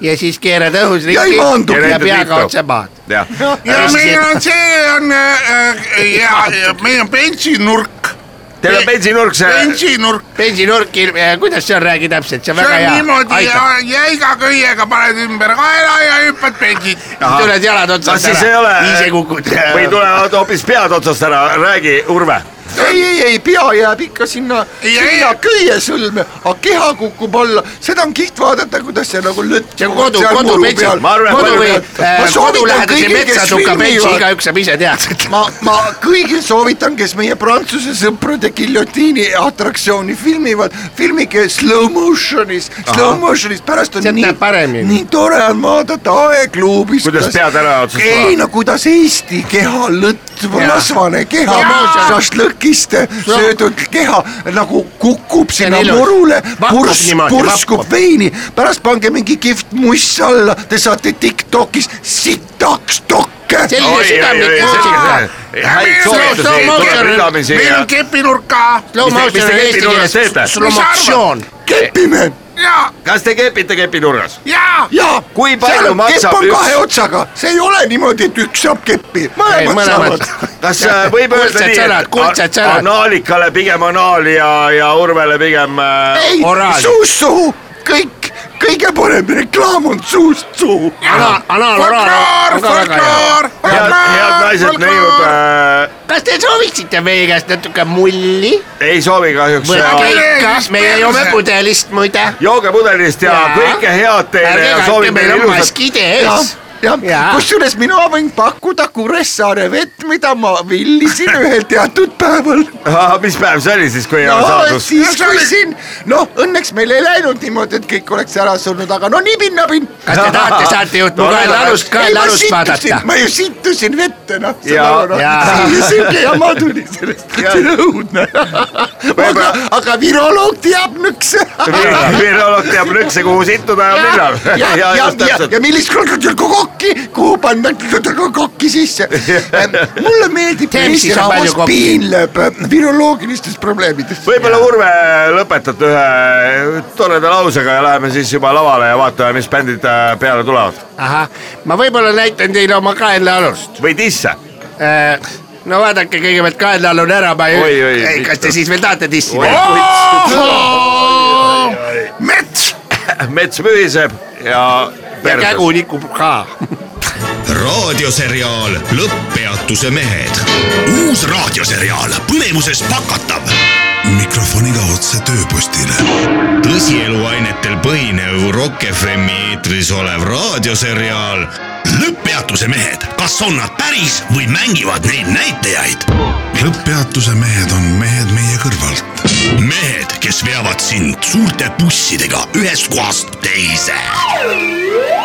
ja siis keerad õhus Ja ei ringi ja Ja peaga otse maad. jah, ja meil on see on äh, ja, ja meil on bensinurk, teil on bensinurk see, bensinurk, bensinurk, kuidas see on, räägi täpselt, see on see väga on hea. niimoodi ja jäiga köiega paned ümber kaela ja hüppad bensit. tuled jalad otsast siis ei ole ise kukud. või tulevad hoopis pead otsast ära, räägi, Urve ei, ei, ei, pea jääb ikka sinna, sinna ei. köiesõlme, aga keha kukub alla, seda on kihvt vaadata, kuidas see nagu on kodu, kodubensin, Ma arvan, kodu või äh, kodulähedase metsatuka filmivad- igaüks saab ise teada. ma, ma kõigil soovitan, kes meie Prantsuse sõprade giljotiini atraktsiooni filmivad, filmige slow motion'is, slow motion'is, pärast on nii nii tore on vaadata aegluubis. Kuidas pead ära otsast ei no kuidas Eesti keha, lõtv, rasvane keha Slow šašlõkist söödud keha nagu kukub sinna murule, purs-, purskub vappub. veini, pärast pange mingi kihvt muss alla, te saate Tiktokis sitaks tokke. selline südamlik ridamisi meil on kepinurk ka Mis te- kepinurgas teete? kepime kas te kepite kepiturgas? ja ja Kui palju maksab kepp on üks- kahe otsaga, see ei ole niimoodi, et üks saab keppi, mõlemad saavad. kas äh, võib öelda nii, sõnad, kuldsed et sõnad. Analikale pigem anaali ja, ja Urvele pigem äh, ei suust suhu, kõik, kõige parem reklaam on suust suhu. anal, anal, oraal folkloor, folkloor, head, naised, neiud äh, kas te sooviksite meie käest natuke mulli? ei soovi kahjuks äh, meie joome pudelist muide. jooge pudelist ja Jaa. kõike head teile ärge ja on ilusat. maskid ees., jah Jaa., kusjuures mina võin pakkuda Kuressaare vett, mida ma villisin ühel teatud päeval. mis päev see oli siis, kui ei no ole saadud? siis, kui siin, noh, õnneks meil ei läinud niimoodi, et kõik oleks ära surnud, aga no nibin-nabin. kas te tahate saatejuht mu No, kaela no, alust, kaela alust vaadata? ma ju sittusin vette, noh. Jaa. Jaa. sihuke jama tuli sellest, see on õudne. aga, aga viroloog teab nõkse. viroloog teab nõkse, kuhu sittuda ja millal. ja, ja, ja, ja, ja millist kokki, kuhu panna kokki sisse. mulle meeldib, Eesti on rahvas piinleb viroloogilistest probleemidest. võib-olla Urve lõpetate ühe toreda lausega ja läheme siis juba lavale ja vaatame, mis bändid äh, peale tulevad ahah, ma võib-olla näitan teile oma kaenlaalust. või disse. no vaadake kõigepealt kaenlaalune ära, ma Oi, oi, ei, kas te siis veel tahate dissida? mets, mets mühiseb ja ja kägu nikub ka. raadioseriaal Lõpppeatuse mehed. uus raadioseriaal põnevuses pakatav. mikrofoniga otse tööpostile. tõsieluainetel põhinev Rock FM-i eetris olev raadioseriaal lõpppeatuse mehed, kas on nad päris või mängivad neid näitajaid? lõpppeatuse mehed on mehed meie kõrvalt. mehed, kes veavad sind suurte bussidega ühest kohast teise.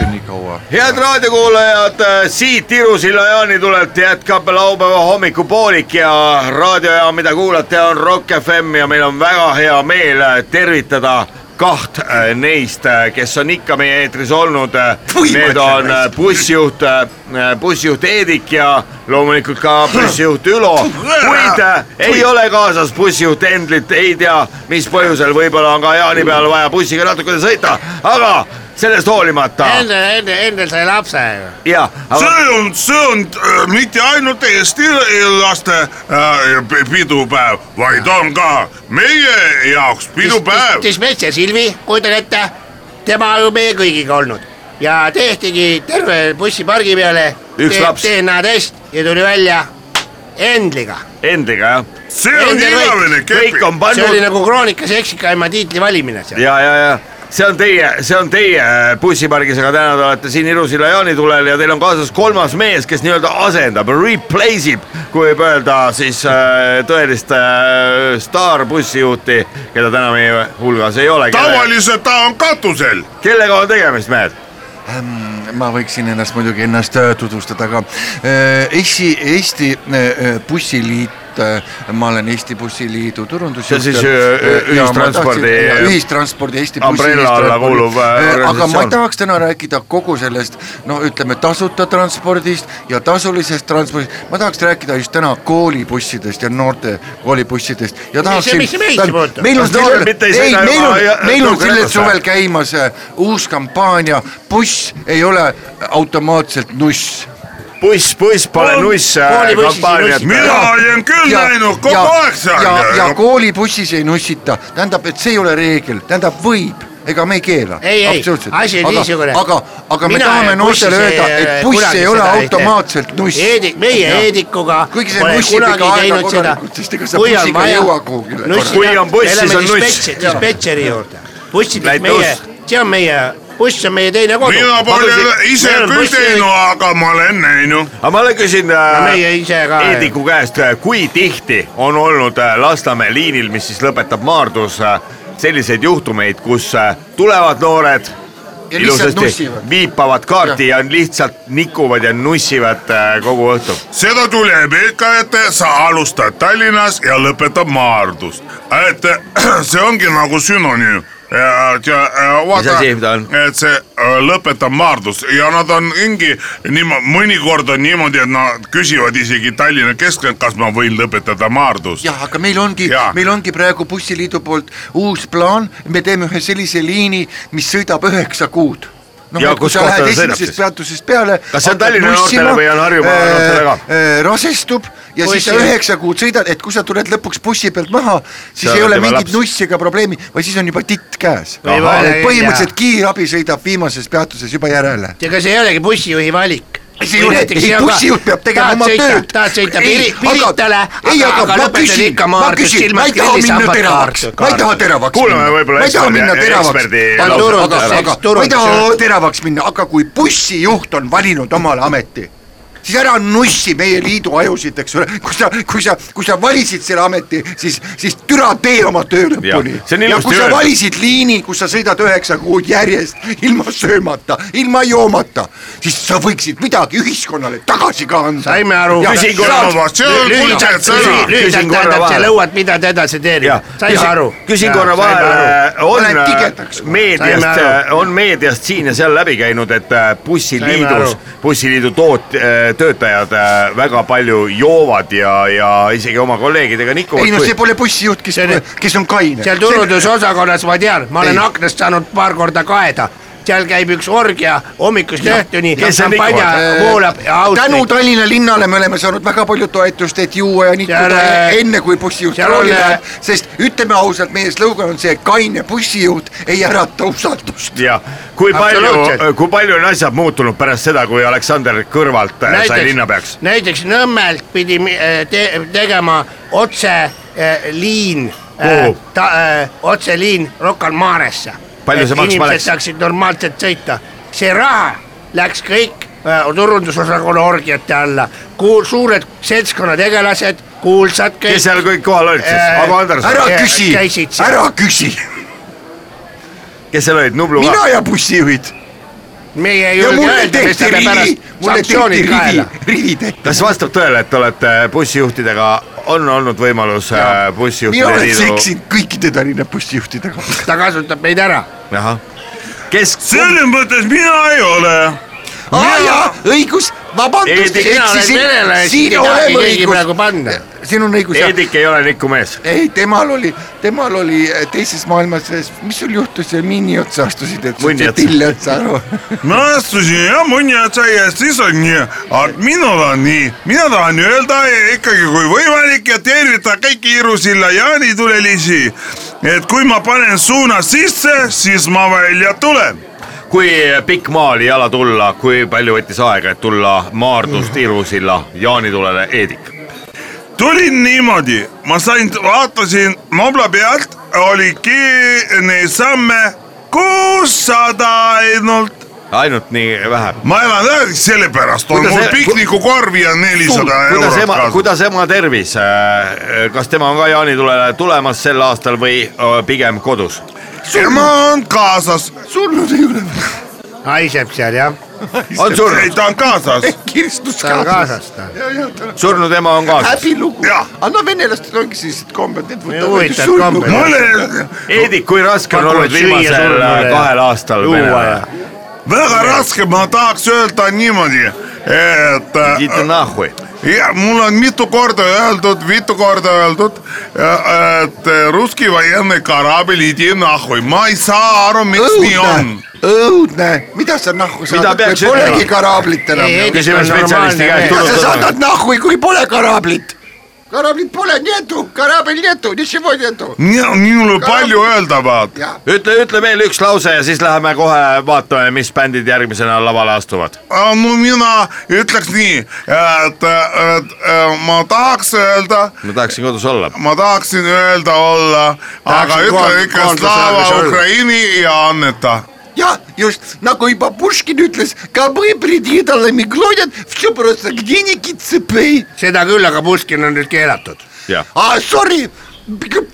on nii kaua. head raadiokuulajad, siit Iru-Silla jaanitulelt jätkab laupäeva hommikupoolik ja raadiojaam, mida kuulate, on Rock FM ja meil on väga hea meel tervitada kaht äh, neist, kes on ikka meie eetris olnud. Need on äh, bussijuht, bussijuht Eedik ja loomulikult ka bussijuht Ülo, kuid äh, ei ole kaasas bussijuht Endlit, ei tea, mis põhjusel, võib-olla on ka jaanipäeval vaja bussiga natukene sõita, aga sellest hoolimata Endel, Endel, Endel sai lapse ju. ja, aga see on, see on äh, mitte ainult Eesti laste äh, pidupäev, vaid on ka meie jaoks pidupäev. dispetšer Silvi, kujutan ette, tema on ju meie kõigiga olnud ja tehtigi terve bussipargi peale Üks laps. DNA test ja tuli välja Endliga. Endliga jah. see on igavene kõik kepi. on see oli pannud nagu kroonikas eksikaima tiitli valimine seal. ja, ja, ja see on teie, see on teie bussipargis, aga täna te olete siin Iru-Silla jaanitulel ja teil on kaasas kolmas mees, kes nii-öelda asendab, replace ib, kui võib öelda siis äh, tõelist äh, staarbussijuhti, keda täna meie hulgas ei ole. tavaliselt ta on katusel. kellega on tegemist, mehed? ma võiksin ennast muidugi ennast äh, tutvustada, aga äh, Eesti, Eesti äh, Bussiliit, ma olen Eesti Bussiliidu turundusjuht. See on siis, äh, ühistranspordi- ühistranspordi Eesti Umbrella alla kuuluv, äh, aga ma organisatsioon. tahaks täna rääkida kogu sellest, no ütleme tasuta transpordist ja tasulisest transpordist, ma tahaks rääkida just täna koolibussidest ja noorte koolibussidest ja tahaksin. mis meid puudutab? meil on Kas noored selle, mitte ei meil on meil on sellel suvel käimas äh, uus kampaania, buss ei ole automaatselt nuss. buss, buss pole nuss äh, kampaaniat. mina olen küll näinud kogu aeg seal ja, ja koolibussis ei nussita, tähendab, et see ei ole reegel, tähendab, võib, ega me ei keela. ei, ei, asi on niisugune. aga, aga me tahame noortele öelda, et buss ei ole automaatselt nuss. Eedik, meie Eedikuga kuigi see nussib kunagi teinud seda ei jõua kuhugile. Kui on buss, siis on nuss. dispetšeri juurde, bussid, meie see on meie, buss on meie teine kodu. mina pole ise küll teinud, aga ma olen näinud. aga ma küsin no äh, meie ise ka. Eediku käest, kui tihti on olnud äh, Lasnamäe liinil, mis siis lõpetab Maardus, selliseid juhtumeid, kus äh, tulevad noored Ja lihtsalt ilusasti nussivad. viipavad kaarti ja. ja lihtsalt nikuvad ja nussivad äh, kogu õhtu. seda tuleb ikka ette, sa alustad Tallinnas ja lõpetad Maardus. et see ongi nagu sünonüüm. ja, ja ja vaata et see äh, lõpetab Maardus ja nad on mingi niimoodi, mõnikord on niimoodi, et nad küsivad isegi Tallinna keskel, kas ma võin lõpetada Maardus. jah, aga meil ongi meil ongi praegu bussiliidu poolt uus plaan, me teeme ühe sellise liini, mis sõidab üheksa kuud. noh Ja, kui kus sa kohta lähed ta sõidab esimesest siis? peatusest peale. Kas see on Tallinna noortele või on Harjumaa noortele ka? rasestub ja siis sa Bussi- üheksa kuud sõidad, et kui sa tuled lõpuks bussi pealt maha, siis Sa ei ole mingit laps. nussi ega probleemi, vaid siis on juba titt käes. Põhimõtteliselt kiirabi sõidab viimases peatuses juba järele. ega see ei olegi bussijuhi valik. see ei ole, ei bussijuht peab tegema oma tööd. tahad sõita Piri- Piritale, ei, aga ma lõpetad ikka ma Maardus küsin, ma silmad ei taha minna teravaks, ma ei taha teravaks minna, võib-olla ma ei taha minna teravaks, aga, aga, aga ma ei taha teravaks minna, aga kui bussijuht on valinud omale ameti siis ära nussi meie liidu ajusid, eks ole, kui sa, kui sa, kui sa valisid selle ameti, siis, siis türa tee oma töö lõpuni. ja kui sa valisid liini, kus sa sõidad üheksa kuud järjest ilma söömata, ilma joomata, siis sa võiksid midagi ühiskonnale tagasi ka anda. saime aru. Küsin korra- vahele. lõuad, mida ta edasi teeb jah, saime aru. küsin korra vahele, on meediast on meediast siin ja seal läbi käinud, et äh, bussiliidus bussiliidu toot-, töötajad äh, väga palju joovad ja, ja isegi oma kolleegidega nikuvad. ei no see pole bussijuht, kes, kes on kaine. seal turundusosakonnas ma tean, ma olen Ei. aknast saanud paar korda kaeda, seal käib üks orgia hommikust õhtuni, šampanja nikuvad? voolab ja tänu ausalt. Tallinna linnale me oleme saanud väga palju toetust, et juua ja nikuda Seal, äh, enne kui bussijuht rooli äh, läheb, sest ütleme ausalt, meie slogan on see, kaine bussijuht ei ärata usaldust. ja kui palju Absoluutselt., kui palju on asjad muutunud pärast seda, kui Aleksander Kõrvalt äh, sai linnapeaks? näiteks Nõmmelt pidi äh, te, tegema otseliin Kuhu? ta, äh, otseliin Rocca al Maresse. Palju see maksma läks? saaksid normaalselt sõita, see raha läks kõik äh, turundusosakonna orgiate alla, kuul-, suured seltskonnategelased, kuulsad kõik. kes seal kõik kohal olid siis? Äh, Ago Anderson, ära küsi ära küsi, kes seal olid, Nublu mina ka? ja bussijuhid. Meie ei julge öelda, selle rivi pärast, sanktsioonid kaela., kas vastab tõele, et olete bussijuhtidega, on olnud võimalus äh, mina bussijuhtide olen liidu, seksinud kõikide Tallinna bussijuhtidega. ta kasutab meid ära. ahah, kes, selles mõttes mina ei ole. aa jaa, õigus, vabandust, eksisin siin ei keegi õigus siin on õigus. Heidik ei ole nikumees. ei, temal oli, temal oli äh, teises maailmasõjas, mis sul juhtus miini otsa astusid, et Munni otsa. tilli otsa aru. ma astusin jah mõni otsa ja siis on nii, aga minul on nii, mina tahan öelda ikkagi, kui võimalik ja tervita kõiki Irusilla jaanitulelisi. et kui ma panen suuna sisse, siis ma välja tulen. Kui pikk maa oli jala tulla, kui palju võttis aega, et tulla Maardust Irusilla Jaanitulele, Heidik? tulin niimoodi, ma sain, vaatasin Mobla pealt, oligi neid samme kuussada ainult. ainult nii vähe. ma elan ära, sellepärast on Kuidas mul see- piknikukorv ja nelisada kuidas eurot ema, kaasas. kuidas ema tervis, kas tema on ka jaanitulele tulemas sel aastal või öö, pigem kodus? Ema on kaasas. surnud ei ole. haiseb seal jah, on ei, surnud, ta on kaasas. kirstus ta on kaasas ta. surnud ema on kaasas. häbilugu. Jah. aga no venelastel ongi sellised kombed, need võtavad huvitavad surnud kombed. mulle Heidik, kui raske on olnud viimasel kahel aastal Venemaal väga raske, ma tahaks öelda niimoodi, et. Äh, Idite nahhu. ja mul on mitu korda öeldud, mitu korda öeldud, äh, et äh, russki vajennõi karabel idi nahhu, ma ei saa aru, miks õudne, nii on. õudne, mida sa nahhu saadad, kui polegi karablit enam. küsime spetsialisti käest. sa saadad nahhu, kui pole karablit karaablit pole, netu, karaabel netu, niisama netu. minul on palju öelda, vaat. ütle, ütle veel üks lause ja siis läheme kohe vaatame, mis bändid järgmisena lavale astuvad. no mina ütleks nii, et, et ma tahaks öelda, ma tahaksin kodus olla. ma tahaksin öelda olla, aga ütle ikka Slava. Ukraini ja anneta jah , just nagu juba Puškin ütles , кабы предъедалами глодят , все просто где-нибудь цепей . seda küll , aga Puškin on nüüd keelatud . jah , aa , sorry ,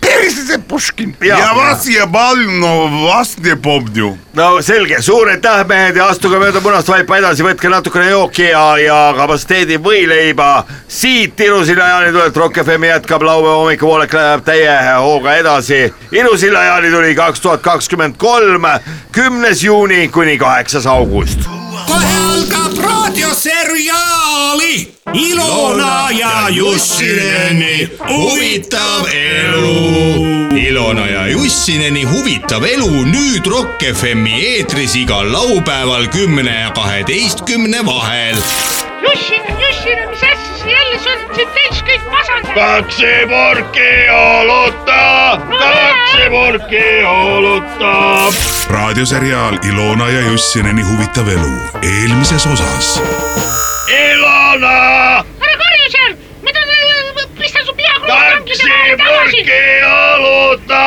perisse Puškin. ja Vassiljev Baljunov vastne pomnju. no selge, suur aitäh, mehed ja astuge mööda punast vaipa edasi, võtke natukene jooki ja, ja kapasiteedi võileiba. siit ilusilla jaanitulelt Rock FM jätkab laupäeva hommikupoolek läheb täie hooga edasi. ilusilla jaanituli kaks tuhat kakskümmend kolm, kümnes juuni kuni kaheksas august. kohe algab raadioseriaali Ilona ja Jussineni huvitav elu. Ilona ja Jussineni huvitav elu nüüd Rock FM-i eetris igal laupäeval kümne ja kaheteistkümne vahel. Jussin, Jussin, mis asja jälle, sa oled siin täis kõik masendanud. kaksi purki olutta, kaksi purki olutta. raadioseriaal Ilona ja Jussineni huvitav elu eelmises osas. Ilona, ära karju seal, mida, pistan su pea kaksi purki olutta.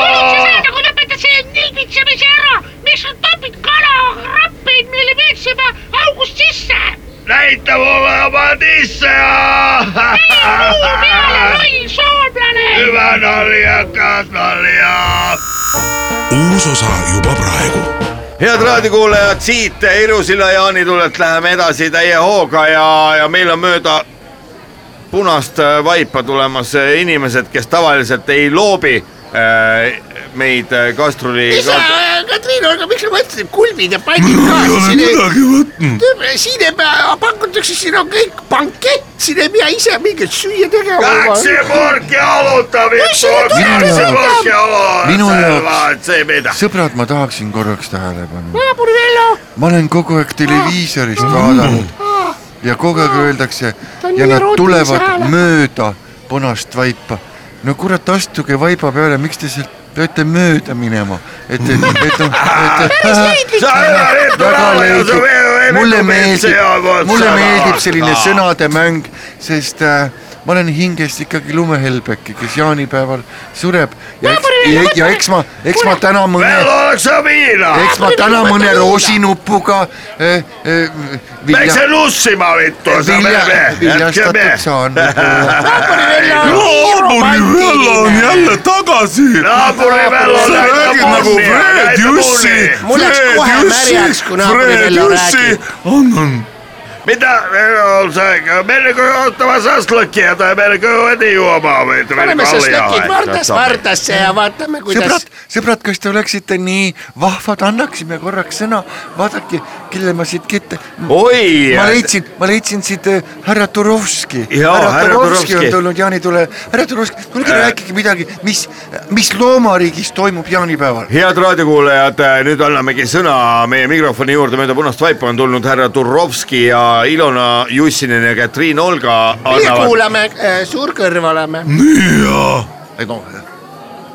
kuulud sa seda, kui lõpetad selle nilbitsemise ära, miks sa topid kalakrappeid meile veetsema august sisse? Näita mulle oma tisse. muu peale, loll soomlane. hüva naljakas nalja. uus osa juba praegu head raadiokuulajad, siit Ilusilla jaanitulelt läheme edasi täie hooga ja, ja meil on mööda punast äh, vaipa tulemas äh, inimesed, kes tavaliselt ei loobi äh, meid äh, gastroli mis sa, Katriin, aga miks sa mõtlesid kulbid ja pandid ei ole siin ei, midagi võtnud. siin ei pea, pakutakse, siin on kõik bankett, siin ei pea ise mingit süüa tegema. see pork jalutab, pork Minu jalutab sõbrad, ma tahaksin korraks tähele panna. ma olen kogu aeg televiisorist vaadanud ja kogu aeg öeldakse ja nad tulevad mööda punast vaipa. no kurat, astuge vaiba peale, miks te sealt peate mööda minema, et, et, et, et. mulle meeldib, mulle meeldib selline sõnade mäng, sest äh, ma olen hingest ikkagi lumehelbeki, kes jaanipäeval sureb. Ja eks, ja, ja eks ma, eks ma täna mõne eks ma täna mõne roosinupuga äh, äh, miks vilja see, nussima vittu, sa pead, viljastatud saan. Võib-olla. naabri Vello, naaburi Vello on jälle tagasi. naaburi Vello sa räägid nagu Fred Jussi. Mul läks kohe märjaks, kui räägib. on, mida, me nagu ootame šašlõkki ja me nagu ei juoma või? paneme šašlõkid Vardast Vardasse ja vaatame, kuidas sõbrad, sõbrad, kas te oleksite nii vahvad, annaksime korraks sõna, vaadake, kelle ma siit kitte-. oi, ma leidsin, ma leidsin siit äh, härra Turovski. Härra Turovski. on tulnud jaanitule, härra Turovski, kuulge Äh. rääkige midagi, mis, mis loomariigis toimub jaanipäeval? head raadiokuulajad, nüüd annamegi sõna meie mikrofoni juurde mööda punast vaipa on tulnud härra Turovski ja Ilona Jussinen ja Katriin Olga meie annavad. kuulame, suur kõrv oleme. ei no,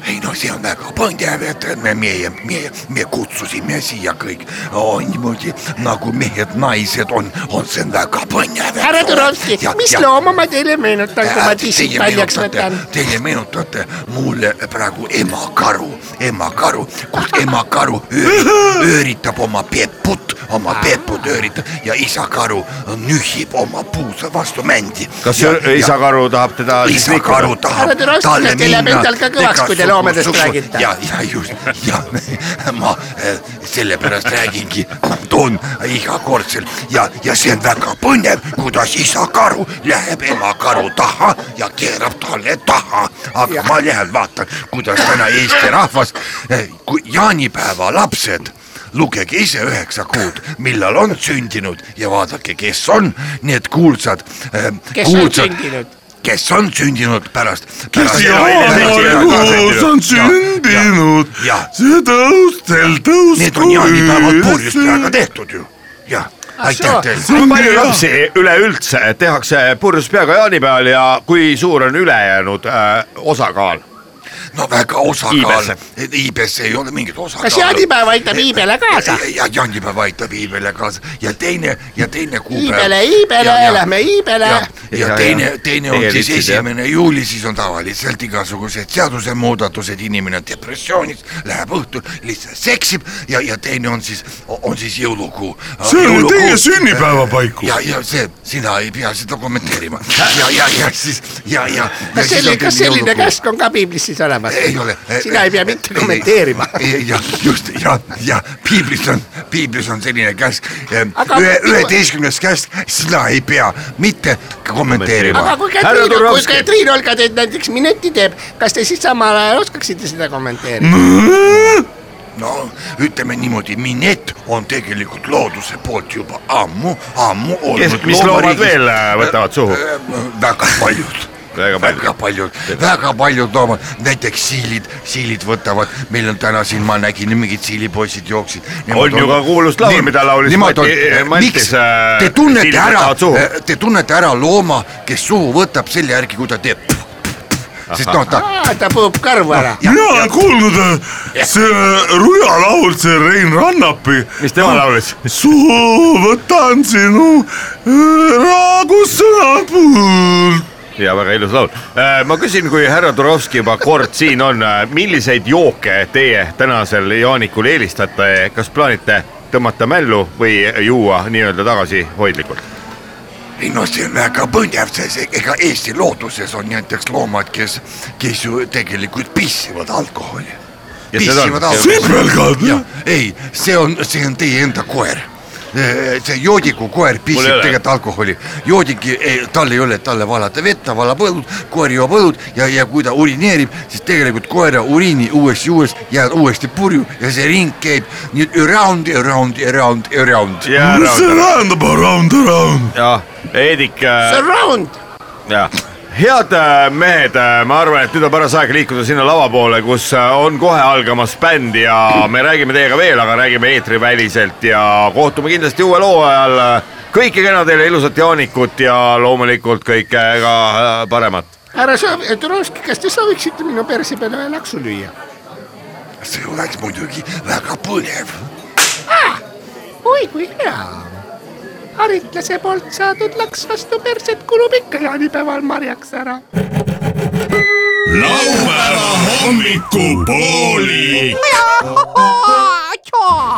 ei no see on väga põnev, et me, meie, meie, me kutsusime siia kõik oh, niimoodi nagu mehed-naised on, on see väga põnev. härra Turovski, mis looma ma teile meenutan, kui ma tissid paljaks võtan? Teie meenutate mulle praegu emakaru, emakaru, kus emakaru öö- ööritab oma peput, oma peput ööritab ja isakaru nühib oma puusa vastu mändi. kas isa karu tahab teda nikkuda? Härra tahab talle kas teil läheb minna endal ka kõvaks, kui te igasugust- räägite? ja, ja just, ja ma äh, sellepärast räägingi, toon igakordselt ja, ja see on väga põnev, kuidas isa karu läheb ema karu taha ja keerab talle taha. aga ma lähen vaatan, kuidas täna Eesti rahvas, kui jaanipäeva lapsed lugege ise üheksa kuud, millal on sündinud ja vaadake, kes on need kuulsad. kes on sündinud? Kes on sündinud pärast. kes jaanuarikuus on sündinud, jah, see tõustel tõusku. need on jaanipäevad purjuspeaga tehtud ju, jah, aitäh teile. palju lapsi üleüldse tehakse purjus peaga jaanipäeval ja kui suur on ülejäänud äh, osakaal? no väga osakaal iibesse ei ole mingit osakaalu. kas jaanipäev aitab iibele kaasa? ja jaanipäev aitab iibele kaasa ja teine ja teine kuupäev. iibele, iibele, lähme iibele. Ja, ja teine ja., teine on siis esimene juuli, siis on tavaliselt igasugused seadusemuudatused, inimene on depressioonis, läheb õhtul lihtsalt seksib ja, ja teine on siis, on siis jõulukuu. see on ju teie sünnipäeva paiku. ja, ja see, sina ei pea seda kommenteerima ja, ja, ja siis ja, ja. kas selline, kas selline käsk on ka piiblis siis olemas? ei ole. sina ei pea mitte kommenteerima. jah, just ja, ja piiblis on, piiblis on selline käsk, üheteistkümnes käsk, sina ei pea mitte kommenteerima aga kui Härra Katriin, kui Turovski. Katriin Olga teid näiteks minuti teeb, kas te siis samal ajal oskaksite seda kommenteerida? no ütleme niimoodi, minett on tegelikult looduse poolt juba ammu, ammu kes olnud, mis loomad veel äh, võtavad suhu? väga paljud Väga paljud. väga paljud, väga paljud loomad, näiteks siilid, siilid võtavad, meil on täna siin, ma nägin mingid siilipoisid jooksid. On ju ka kuulus laul, mida laulis Mati- Mattis, miks äh, te tunnete ära suhu., te tunnete ära looma, kes suhu võtab selle järgi, kui ta teeb. sest noh, ta ta põõb kõrvu ära. mina olen kuulnud see Ruja laul, see Rein Rannapi. mis tema laulis? suu võtan sinu raagust sõna poolt. Ja väga ilus laul. ma küsin, kui härra Turovski juba kord siin on, milliseid jooke teie tänasel jaanikul eelistate, kas plaanite tõmmata mällu või juua nii-öelda tagasihoidlikult? ei no see on väga põnev, see, ega Eesti looduses on näiteks loomad, kes, kes ju tegelikult pissivad alkoholi. Ja seda on- pissivad jah, ei, see on, see on teie enda koer. see joodiku koer pissib tegelikult alkoholi. joodik, tal ei ole, talle valada vett, ta valab õlut, koer joob õlut ja, ja kui ta urineerib, siis tegelikult koera uriini uuesti juues jääb uuesti purju ja see ring käib nüüd around, around, around, around. mis see tähendab around, around? jah, Heidik. Surround. jah, head äh, mehed, ma arvan, et nüüd on paras aeg liikuda sinna lava poole, kus äh, on kohe algamas bänd ja me räägime teiega veel, aga räägime eetriväliselt ja kohtume kindlasti uuel hooajal. kõike kena teile, ilusat jaanikut ja loomulikult kõike ka äh, paremat. härra Turovski, kas te sooviksite minu perse peale ühe laksu lüüa? see oleks muidugi väga põnev. oi kui hea. Haritlase poolt saadud laks vastu perset kulub ikka jaanipäeval marjaks ära. laupäeva hommikupooli.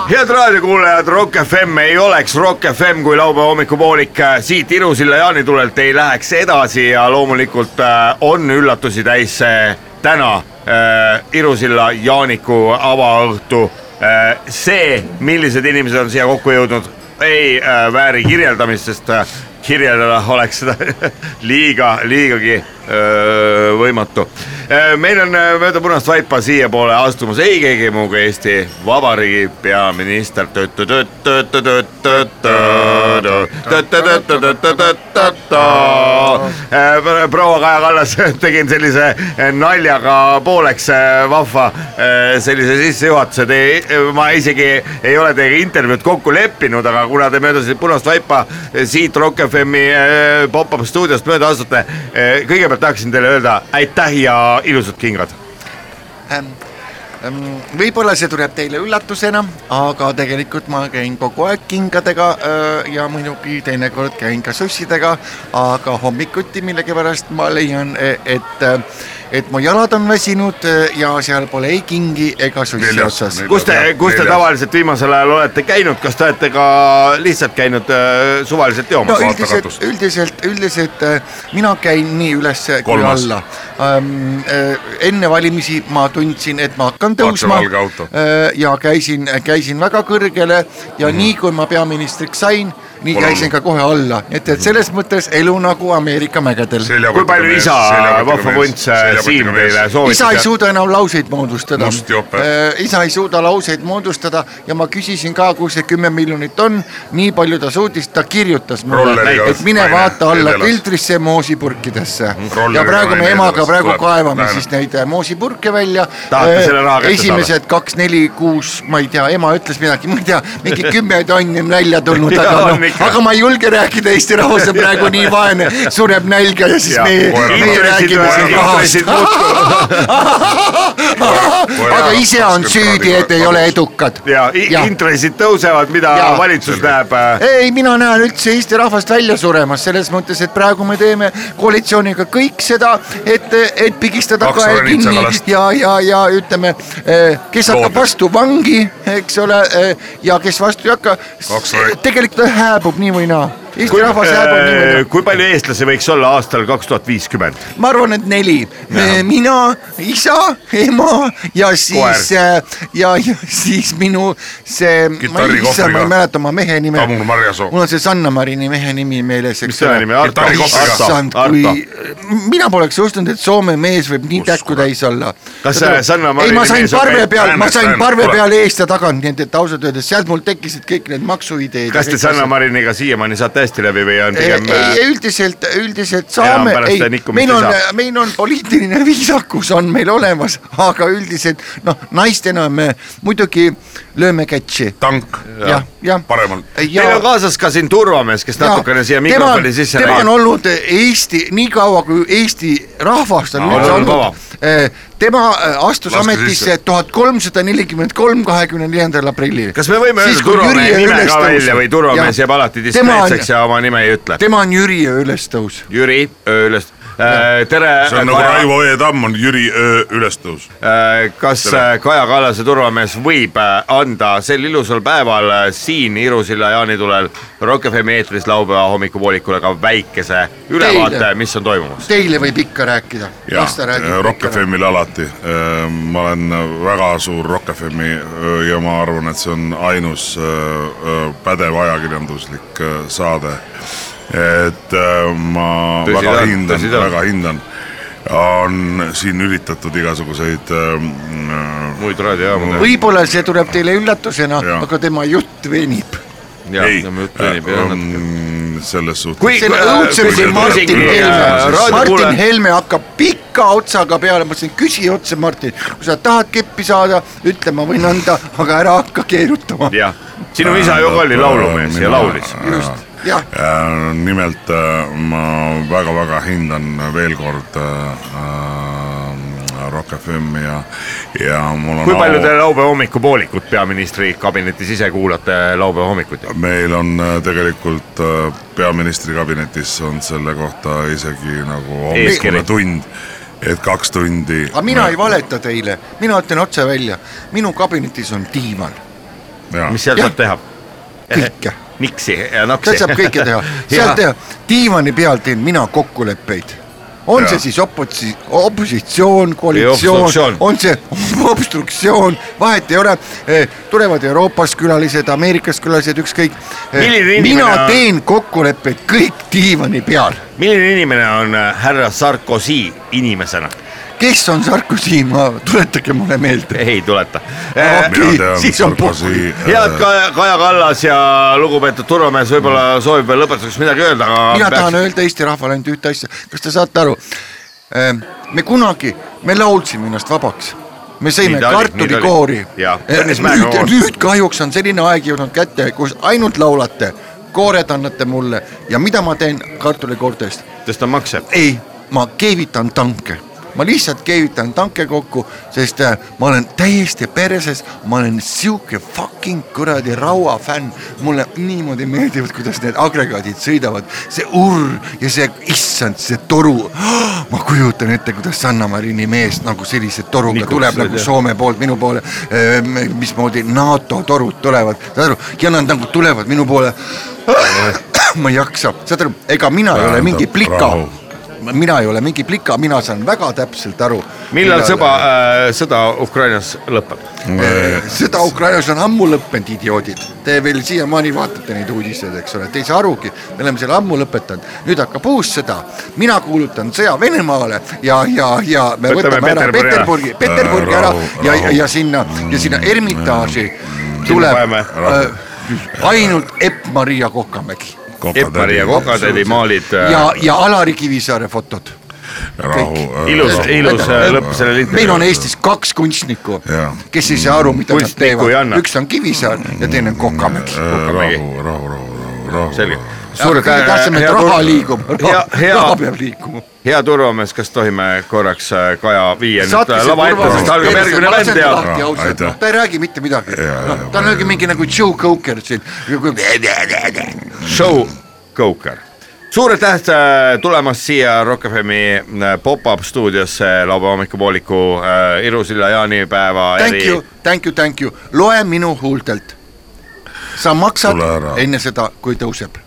head raadiokuulajad, Rock FM ei oleks Rock FM, kui laupäeva hommikupoolik äh, siit Irusilla jaanitulelt ei läheks edasi ja loomulikult äh, on üllatusi täis see täna äh, Irusilla jaaniku avaõhtu äh,. see, millised inimesed on siia kokku jõudnud, ei äh, vääri kirjeldamist, sest äh, kirjeldada oleks seda liiga, liigagi võimatu. meil on öö, mööda punast vaipa siiapoole astumas ei keegi muu kui Eesti Vabariigi peaminister. proua Kaja Kallas, tegin sellise naljaga pooleks vahva sellise sissejuhatuse, te, ma isegi ei ole teiega intervjuud kokku leppinud, aga kuna te mööda punast vaipa siit Rock FM-i pop-up stuudiost mööda astute, kõigepealt tahaksin teile öelda aitäh ja ilusad kingad. võib-olla see tuleb teile üllatusena, aga tegelikult ma käin kogu aeg kingadega öö, ja muidugi teinekord käin ka sussidega, aga hommikuti millegipärast ma leian, et, et mu jalad on väsinud öö, ja seal pole ei kingi ega sussi otsas. kus te, kus te tavaliselt viimasel ajal olete käinud, kas te olete ka lihtsalt käinud öö, suvaliselt no joomas? üldiselt, üldiselt, üldiselt äh, mina käin nii üles kui alla ähm,. Äh, enne valimisi ma tundsin, et ma hakkan tõusma äh, ja käisin, käisin väga kõrgele ja mm -hmm. nii kui ma peaministriks sain, nii Pole käisin ka kohe alla, et, et selles mõttes elu nagu Ameerika mägedel. kui palju isa vahva vunts äh, Siim teile soovitas? isa ei suuda enam lauseid moodustada jope.. isa ei suuda lauseid moodustada ja ma küsisin ka, kus see kümme miljonit on, nii palju ta suutis, ta kirjutas mulle et mine naine vaata alla edelas. filtrisse moosipurkidesse. ja praegu me emaga praegu Tuleb, kaevame lähen. siis neid äh, moosipurke välja. Kätte esimesed kaks, neli, kuus, ma ei tea, ema ütles midagi, ma ei tea, mingi kümme tonni on välja tulnud, aga noh, ikka. aga ma ei julge rääkida, Eesti rahvas on praegu nii vaene, sureb nälga ja siis Ja, meie, meie räägime siin rahast. aga ise on süüdi, et ei ole edukad. ja Jah. intressid tõusevad, mida Jaa. valitsus näeb äh, ei, mina näen üldse Eesti rahvast välja suremas, selles mõttes, et praegu me teeme koalitsiooniga kõik seda, et, et pigistada kael kinni ja, ja, ja ütleme, kes hakkab Loodud. vastu vangi, eks ole, ja kes vastu ei hakka tegelikult hääbub nii või naa. Eesti kui, rahvas hääbub nii või äh, naa. kui palju eestlasi võiks olla aastal kaks tuhat viiskümmend? ma arvan, et neli, mina, isa, ema ja siis äh, ja, ja siis minu see, ma ei issa, ma ei mäleta oma mehe nime. Tamur Marjasoo. mul on see Sanna Marini mehe nimi meeles, eks mis selle nimi, Arto, kui mina poleks uskunud, et Soome mees võib nii täkku täis olla. Kas see Sanna ei, Marini ma sain mees on parve peal, ma sain parve peal eest ja tagant, nii et, et ausalt öeldes sealt mul tekkisid kõik need maksuideed. kas te Sanna Mariniga siiamaani saate hästi läbi või on pigem äh, ei, üldiselt, üldiselt saame ei meil ei on meil on poliitiline viisakus on meil olemas, aga üldiselt noh, naistena me muidugi lööme catch'i. tank jah, jah. paremal. Meil on kaasas ka siin turvamees, kes natukene siia mikrofoni sisse tema on olnud Eesti, nii kaua kui Eesti rahvast on üldse olnud, tema äh, astus Laske ametisse tuhat kolmsada nelikümmend kolm, kahekümne neljandal aprillil. kas me võime öelda turvamehe nime ka välja või turvamees jääb alati diskreetseks ja oma nime ei ütle? tema on Jüri Ülestõus. Jüri Öölest, tere. see on nagu Raivo E Tamm on Jüri Öö ülestõus. kas Tere. äh, Kaja Kallase turvamees võib äh, anda sel ilusal päeval äh, siin Iru-Silla jaanitulel Rock FM eetris laupäeva hommikupoolikule ka väikese ülevaate mis on toimumas? Teile võib ikka rääkida. Rock FM-il alati. ma olen väga suur Rock FM-i ja ma arvan, et see on ainus pädev ajakirjanduslik saade. Et öö, ma Tõsi väga hindan ta on. väga hindan. on siin üritatud igasuguseid öö, muid raadiojaamu võib-olla see tuleb teile üllatusena, aga tema jutt venib. ei, tema jutt venib ja on selles suhtes. Kui- äh, kui- Martin kui- Helme äh,, Martin Helme hakkab pika otsaga peale, ma ütlesin, küsi otse, Martin, kui sa tahad keppi saada, ütle, ma võin anda, aga ära hakka keerutama. jah, sinu isa ju ka oli laulumees ja laulis. just, jah, Äh, nimelt äh, ma väga-väga hindan veel kord äh, Rock FM-i ja, ja mul on kui palju te laupäeva hommikupoolikut peaministri kabinetis ise kuulate laupäeva hommikuti? meil on tegelikult peaministri kabinetis on selle kohta isegi nagu hommikune tund, et kaks tundi. aga mina ei valeta teile, mina ütlen otse välja, minu kabinetis on diivan, mis seal saab teha? kõike, niksi ja naksi. sealt saab kõike teha, sealt teha, diivani peal teen mina kokkuleppeid on Jaa. see siis opotsi-, opositsioon, koalitsioon on see obstruktsioon, vahet ei ole, tulevad Euroopast külalised, Ameerikast külalised, ükskõik. Inimene mina on- teen kokkuleppeid kõik diivani peal, milline inimene on äh, härra Sarkozy inimesena? Kes on Sarkozy, ma, tuletage mulle meelde. ei tuleta. mina tean siis on Sarkozy. head Kaja, Kaja Kallas ja lugupeetud turvamees võib-olla soovib veel lõpetuseks midagi öelda, aga. mina tahan öelda Eesti rahvale ainult ühte asja, kas te saate aru? me kunagi, me laulsime ennast vabaks, me sõime kartulikoori Mäekoor. nüüd, nüüd kahjuks on selline aeg jõudnud kätte, kus ainult laulate, koored annate mulle ja mida ma teen kartulikoorte eest? tõstan makse. ei, ma keevitan tanke ma lihtsalt keevitan tanke kokku, sest äh, ma olen täiesti perses, ma olen sihuke fucking kuradi rauafänn. mulle niimoodi meeldivad, kuidas need agregaadid sõidavad, see urr ja see, issand, see toru. ma kujutan ette, kuidas Sanna Marini mees nagu sellise toruga Nikuks tuleb nagu Soome poolt minu poole. mismoodi NATO torud tulevad, saad aru, ja nad nagu tulevad minu poole. ma ei jaksa, saad aru, ega mina ei ole mingi plika. Mina ei ole mingi plika, mina saan väga täpselt aru. millal sõba, sõda Ukrainas lõpeb? sõda Ukrainas on ammu lõppenud, idioodid. Te veel siiamaani vaatate neid uudiseid, eks ole, te ei saa arugi, me oleme selle ammu lõpetanud, nüüd hakkab uus sõda. mina kuulutan sõja Venemaale ja, ja, ja me Võtame võtame ära Peterburi ära. Peterburgi, Peterburgi ära ja, rahu. ja sinna ja sinna Ermitaaži tuleb äh, ainult Epp-Maria Kokamägi Epp-Maria Kokatädi maalid. ja, ja Alari Kivisaare fotod. rahu. ilus, ilus äh, lõpp sellele meil on intervjuule. Eestis kaks kunstnikku kes ei saa aru, mida nad teevad üks on Kivisaar ja teine on Kokamägi. rahu, rahu, rahu, rahu, rahu. selge. kõige tähtsam, et raha liigub, hea, raha hea, peab liikuma. hea turvamees, kas tohime korraks äh, Kaja viia nüüd äh, lava ette, sest algab järgmine vend ja. Aitäh. ta ei räägi mitte midagi jaa,, ta on mingi nagu Joe Coker siin. show Coker. suur aitäh äh, tulemast siia Rock FM-i pop-up stuudiosse laupäeva hommikupooliku äh, Iru-Silla jaanipäeva Thank you, thank you, thank you, loe minu huultelt. sa maksad enne seda, kui tõuseb.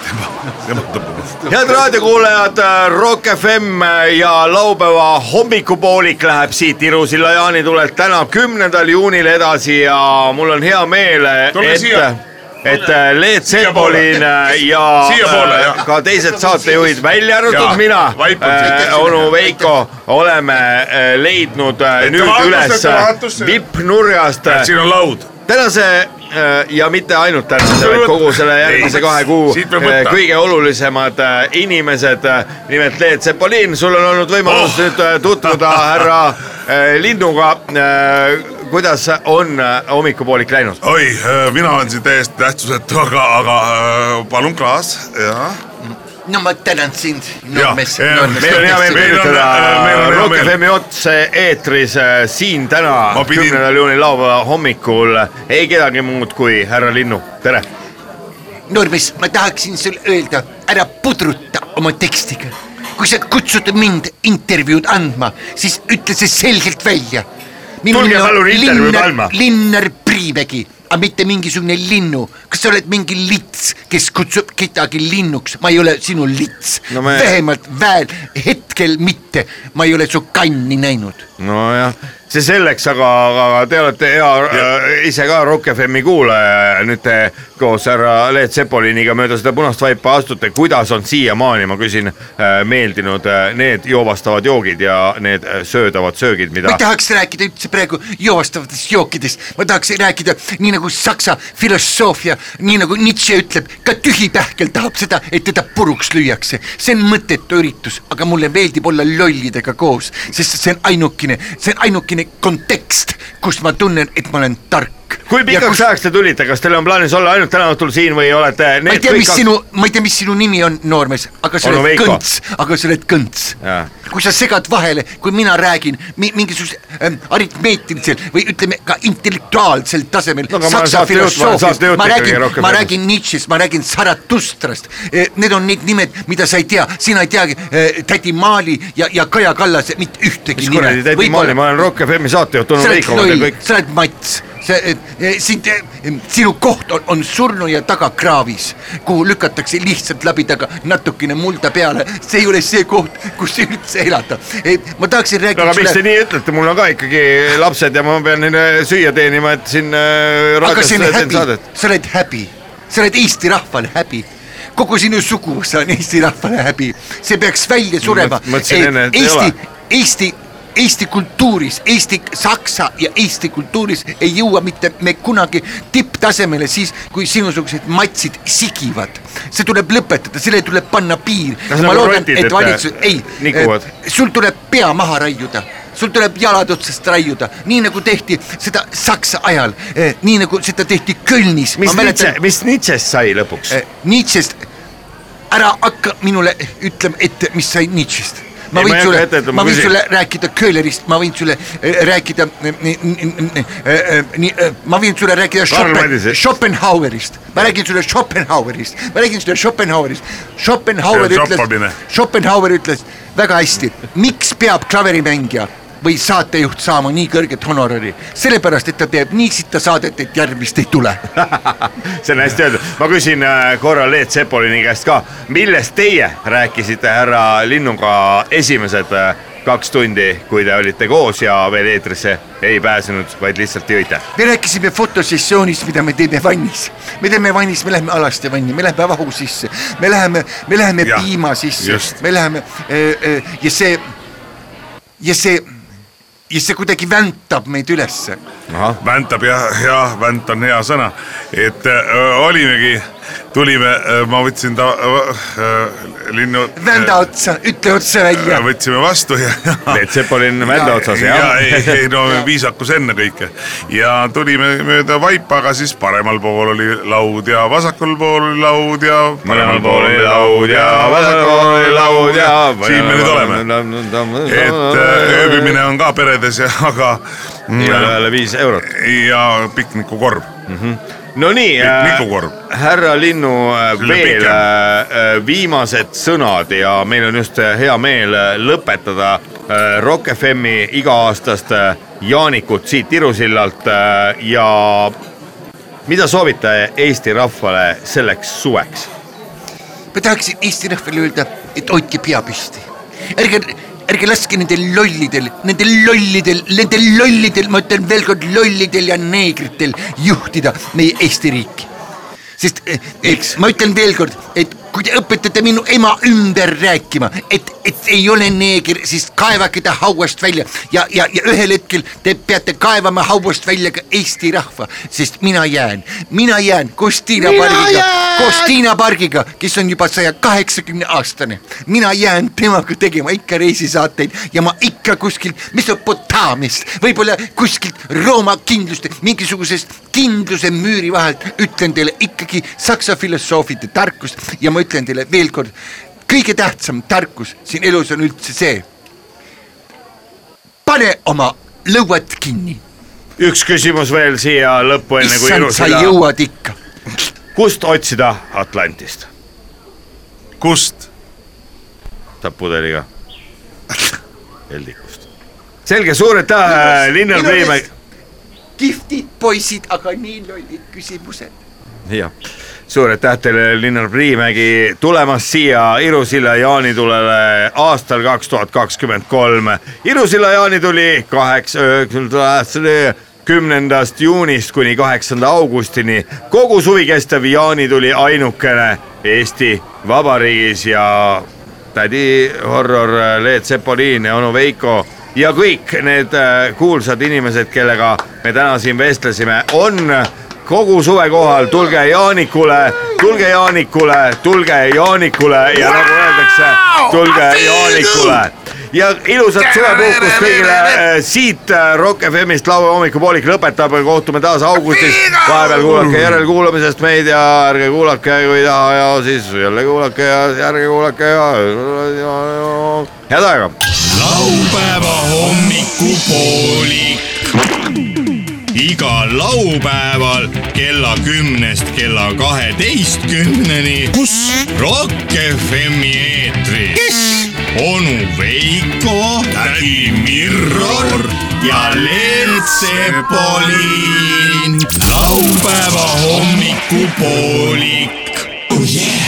Head raadiokuulajad, Rock FM ja laupäeva hommikupoolik läheb siit Iru-Silla jaanitulelt täna, kümnendal juunil edasi ja mul on hea meel, et et Leet Sepolin ja Siiapoole, äh, ka teised saatejuhid, välja arvatud mina äh,, onu Veiko, oleme äh, leidnud äh, nüüd üles vippnurgast siin on laud. tänase ja mitte ainult tänase, vaid kogu selle järgmise kahe kuu äh, kõige olulisemad äh, inimesed. nimelt Leet Sepolin, sul on olnud võimalus Oh. nüüd äh, tutvuda härra äh, Linnuga. kuidas on äh, hommikupoolik läinud? oi, mina olen siin täiesti tähtsusetu, aga, aga äh, palun klaas, jah. No ma tänan sind, jaa, meil on hea meel tervitada Rock. FM-i otse-eetris äh, siin täna, kümnendal juunil laupäeva hommikul ei kedagi muud kui härra Linnu, tere. noormees, ma tahaksin sulle öelda, ära pudruta oma tekstiga. kui sa kutsud mind intervjuud andma, siis ütle see selgelt välja. Tulge palun intervjuud andma. Linnar Priimägi, aga mitte mingisugune linnu. kas sa oled mingi lits, kes kutsub kedagi linnuks, ma ei ole sinu lits No me.... vähemalt väel, hetkel mitte, ma ei ole su kanni näinud. nojah, see selleks, aga, aga te olete hea äh, ise ka Rock FM-i kuulaja ja nüüd te koos härra Leet Sepoliniga mööda seda punast vaipa astute, kuidas on siiamaani, ma küsin, meeldinud äh, need joovastavad joogid ja need äh, söödavad söögid, ma mida ei tahaks rääkida üldse praegu joovastavatest jookidest, ma tahaks rääkida nii nagu saksa filosoofia, nii nagu Nietzsche ütleb, ka tühi pähkel tahab seda, et teda puruks lüüakse. see on mõttetu üritus, aga mulle meeldib olla lollidega koos, sest see on ainukene, see on ainukene kontekst, kus ma tunnen, et ma olen tark. kui pikaks kus... ajaks te tulite, kas teil on plaanis olla ainult täna õhtul siin või olete ma ei tea, mis sinu, ma ei tea, mis sinu nimi on, noormees, aga sa oled kõnts, aga sa oled kõnts. Kui sa segad vahele, kui mina räägin mi mingisugusel ähm, aritmeetilisel või ütleme ka intellektuaalsel tasemel No saksa filosoofiast, ma räägin, ma räägin. Nietzsche'st, ma räägin Zaratustrast. Need on need nimed, mida sa ei tea, sina ei teagi äh, tädi Maali ja, ja Kaja Kallase mitte ühtegi mis kuradi tädi Maali, ma olen Rock FM-i saatejuht, oled Veiko, ma loll, kõik. sa oled mats, see, sind, sinu koht on, on surnuia tagakraavis, kuhu lükatakse lihtsalt läbi taga natukene mulda peale, see ei ole see koht, kus üldse elada. ma tahaksin rääkida aga miks te nii ütlete, mul on ka ikkagi lapsed ja ma pean neile süüa teenima, et siin äh, aga raadios see on teen häbi saadet., sa oled häbi, sa oled Eesti rahvale häbi kogu sinu suguvõsa on Eesti rahvale häbi, see peaks välja surema. mõtlesin enne, et ei Eesti ole., Eesti, Eesti kultuuris, Eesti, saksa ja Eesti kultuuris ei jõua mitte me kunagi tipptasemele siis, kui sinusugused matsid sigivad. see tuleb lõpetada, sellele tuleb panna piir. Ma nagu loodan, et et, valitsus, äh, ei nikuvad?, sul tuleb pea maha raiuda sul tuleb jalad otsast raiuda, nii nagu tehti seda Saksa ajal, nii nagu seda tehti Kölnis. mis Nietzsche, mis Nietzsche'st sai lõpuks? Nietzsche'st, ära hakka minule ütlema ette, mis sai Nietzsche'st. Ma võin sulle ma võin sulle rääkida Köhlerist, ma võin sulle rääkida, ma võin sulle rääkida Schopen. Schopenhauerist, ma räägin sulle Schopenhauerist, ma räägin sulle Schopenhauerist. Schopenhauer ütles Schopenhauer ütles väga hästi, miks peab klaverimängija või saatejuht saama nii kõrget honorari, sellepärast et ta teeb nii sitta saadet, et järgmist ei tule. See on hästi öeldud, ma küsin äh, korra Leet Sepolini käest ka, millest teie rääkisite härra Linnuga esimesed äh, kaks tundi, kui te olite koos ja veel eetrisse ei pääsenud, vaid lihtsalt jõite? me rääkisime fotosessioonist, mida me teeme vannis. me teeme vannis, me läheme alaste vanni, me läheme vahu sisse, me läheme, me läheme Jah, piima sisse. me läheme äh, äh, ja see, ja see, ja see kuidagi väntab meid ülesse. väntab jah, jah, vänt on hea sõna, et äh, olimegi, tulime, ma võtsin ta äh, linnu. vända otsa, ütle otse välja. võtsime vastu ja. Leet Sepolin vända otsas, ja jah? ei, ei no viisakus ennekõike ja tulime mööda vaipa, aga siis paremal pool oli laud ja vasakul pool oli laud ja. mõlemal pool oli laud ja vasakul pool oli laud ja. siin me nüüd oleme, et äh, ööbimine on ka peredes ja, aga. igale ühele viis eurot. ja piknikukorv mm. -hmm. Nonii äh, härra Linnu äh, veel pikem. äh, viimased sõnad ja meil on just äh, hea meel äh, lõpetada äh, Rock FM-i iga-aastast äh, jaanikut siit Irusillalt äh, ja mida soovite Eesti rahvale selleks suveks? ma tahaksin Eesti rahvale öelda, et hoidke pea püsti. ärge, ärge laske nendel lollidel, nendel lollidel, nendel lollidel, ma ütlen veel kord lollidel ja neegritel juhtida meie Eesti riiki. Sest eh, eh, ma ütlen veel kord, et kui te õpetate minu ema ümber rääkima, et, et ei ole neeger, siis kaevake ta hauast välja. Ja, ja, ja ühel hetkel te peate kaevama hauast välja ka Eesti rahva, sest mina jään, mina jään koos Tiina Pargiga, koos Tiina Pargiga, kes on juba saja kaheksakümne aastane. mina jään temaga tegema ikka reisisaateid. Ja ma ikka kuskilt Mesopotaamiast, võib-olla kuskilt Rooma kindluste, mingisugusest kindluse müüri vahelt ütlen teile ikkagi saksa filosoofide tarkust ja ma ütlen teile veel kord, kõige tähtsam tarkus siin elus on üldse see. pane oma lõuad kinni, üks küsimus veel siia lõppu, enne kui issand, sa Irusilla, jõuad ikka. kust otsida Atlantist? kust? tappudeliga. Heldikust. selge, suur aitäh, Linnar Priimägi. kihvtid poisid, aga nii lollid küsimused. jah, suur aitäh teile, Linnar Priimägi tulemast siia Irusilla jaanitulele aastal kaks tuhat kakskümmend kolm. Irusilla jaanituli kaheksa, üheksakümnenda, kümnendast juunist kuni kaheksanda augustini. kogu suvi kestev jaanituli ainukene Eesti Vabariigis ja tädi Horror, Leet Sepolin ja onu Veiko ja kõik need äh, kuulsad inimesed, kellega me täna siin vestlesime, on kogu suve kohal, tulge Jaanikule, tulge Jaanikule, tulge Jaanikule ja nagu öeldakse, tulge Jaanikule ja ilusat suvepuhkust kõigile äh, siit äh, Rock FM-ist laupäeva hommikupoolik lõpetab, kohtume taas augustis. vahepeal kuulake järelkuulamisest meid ja ärge kuulake, kui ei taha ja siis jälle kuulake ja ärge kuulake ja, ja, ja head aega. laupäeva hommikupoolik. igal laupäeval kella kümnest kella kaheteistkümneni. kus? Rock FM-i eetris. Onu Veiko, tädi Mirror ja Leelt Sepolin. laupäeva hommikupoolik oh.. Yeah.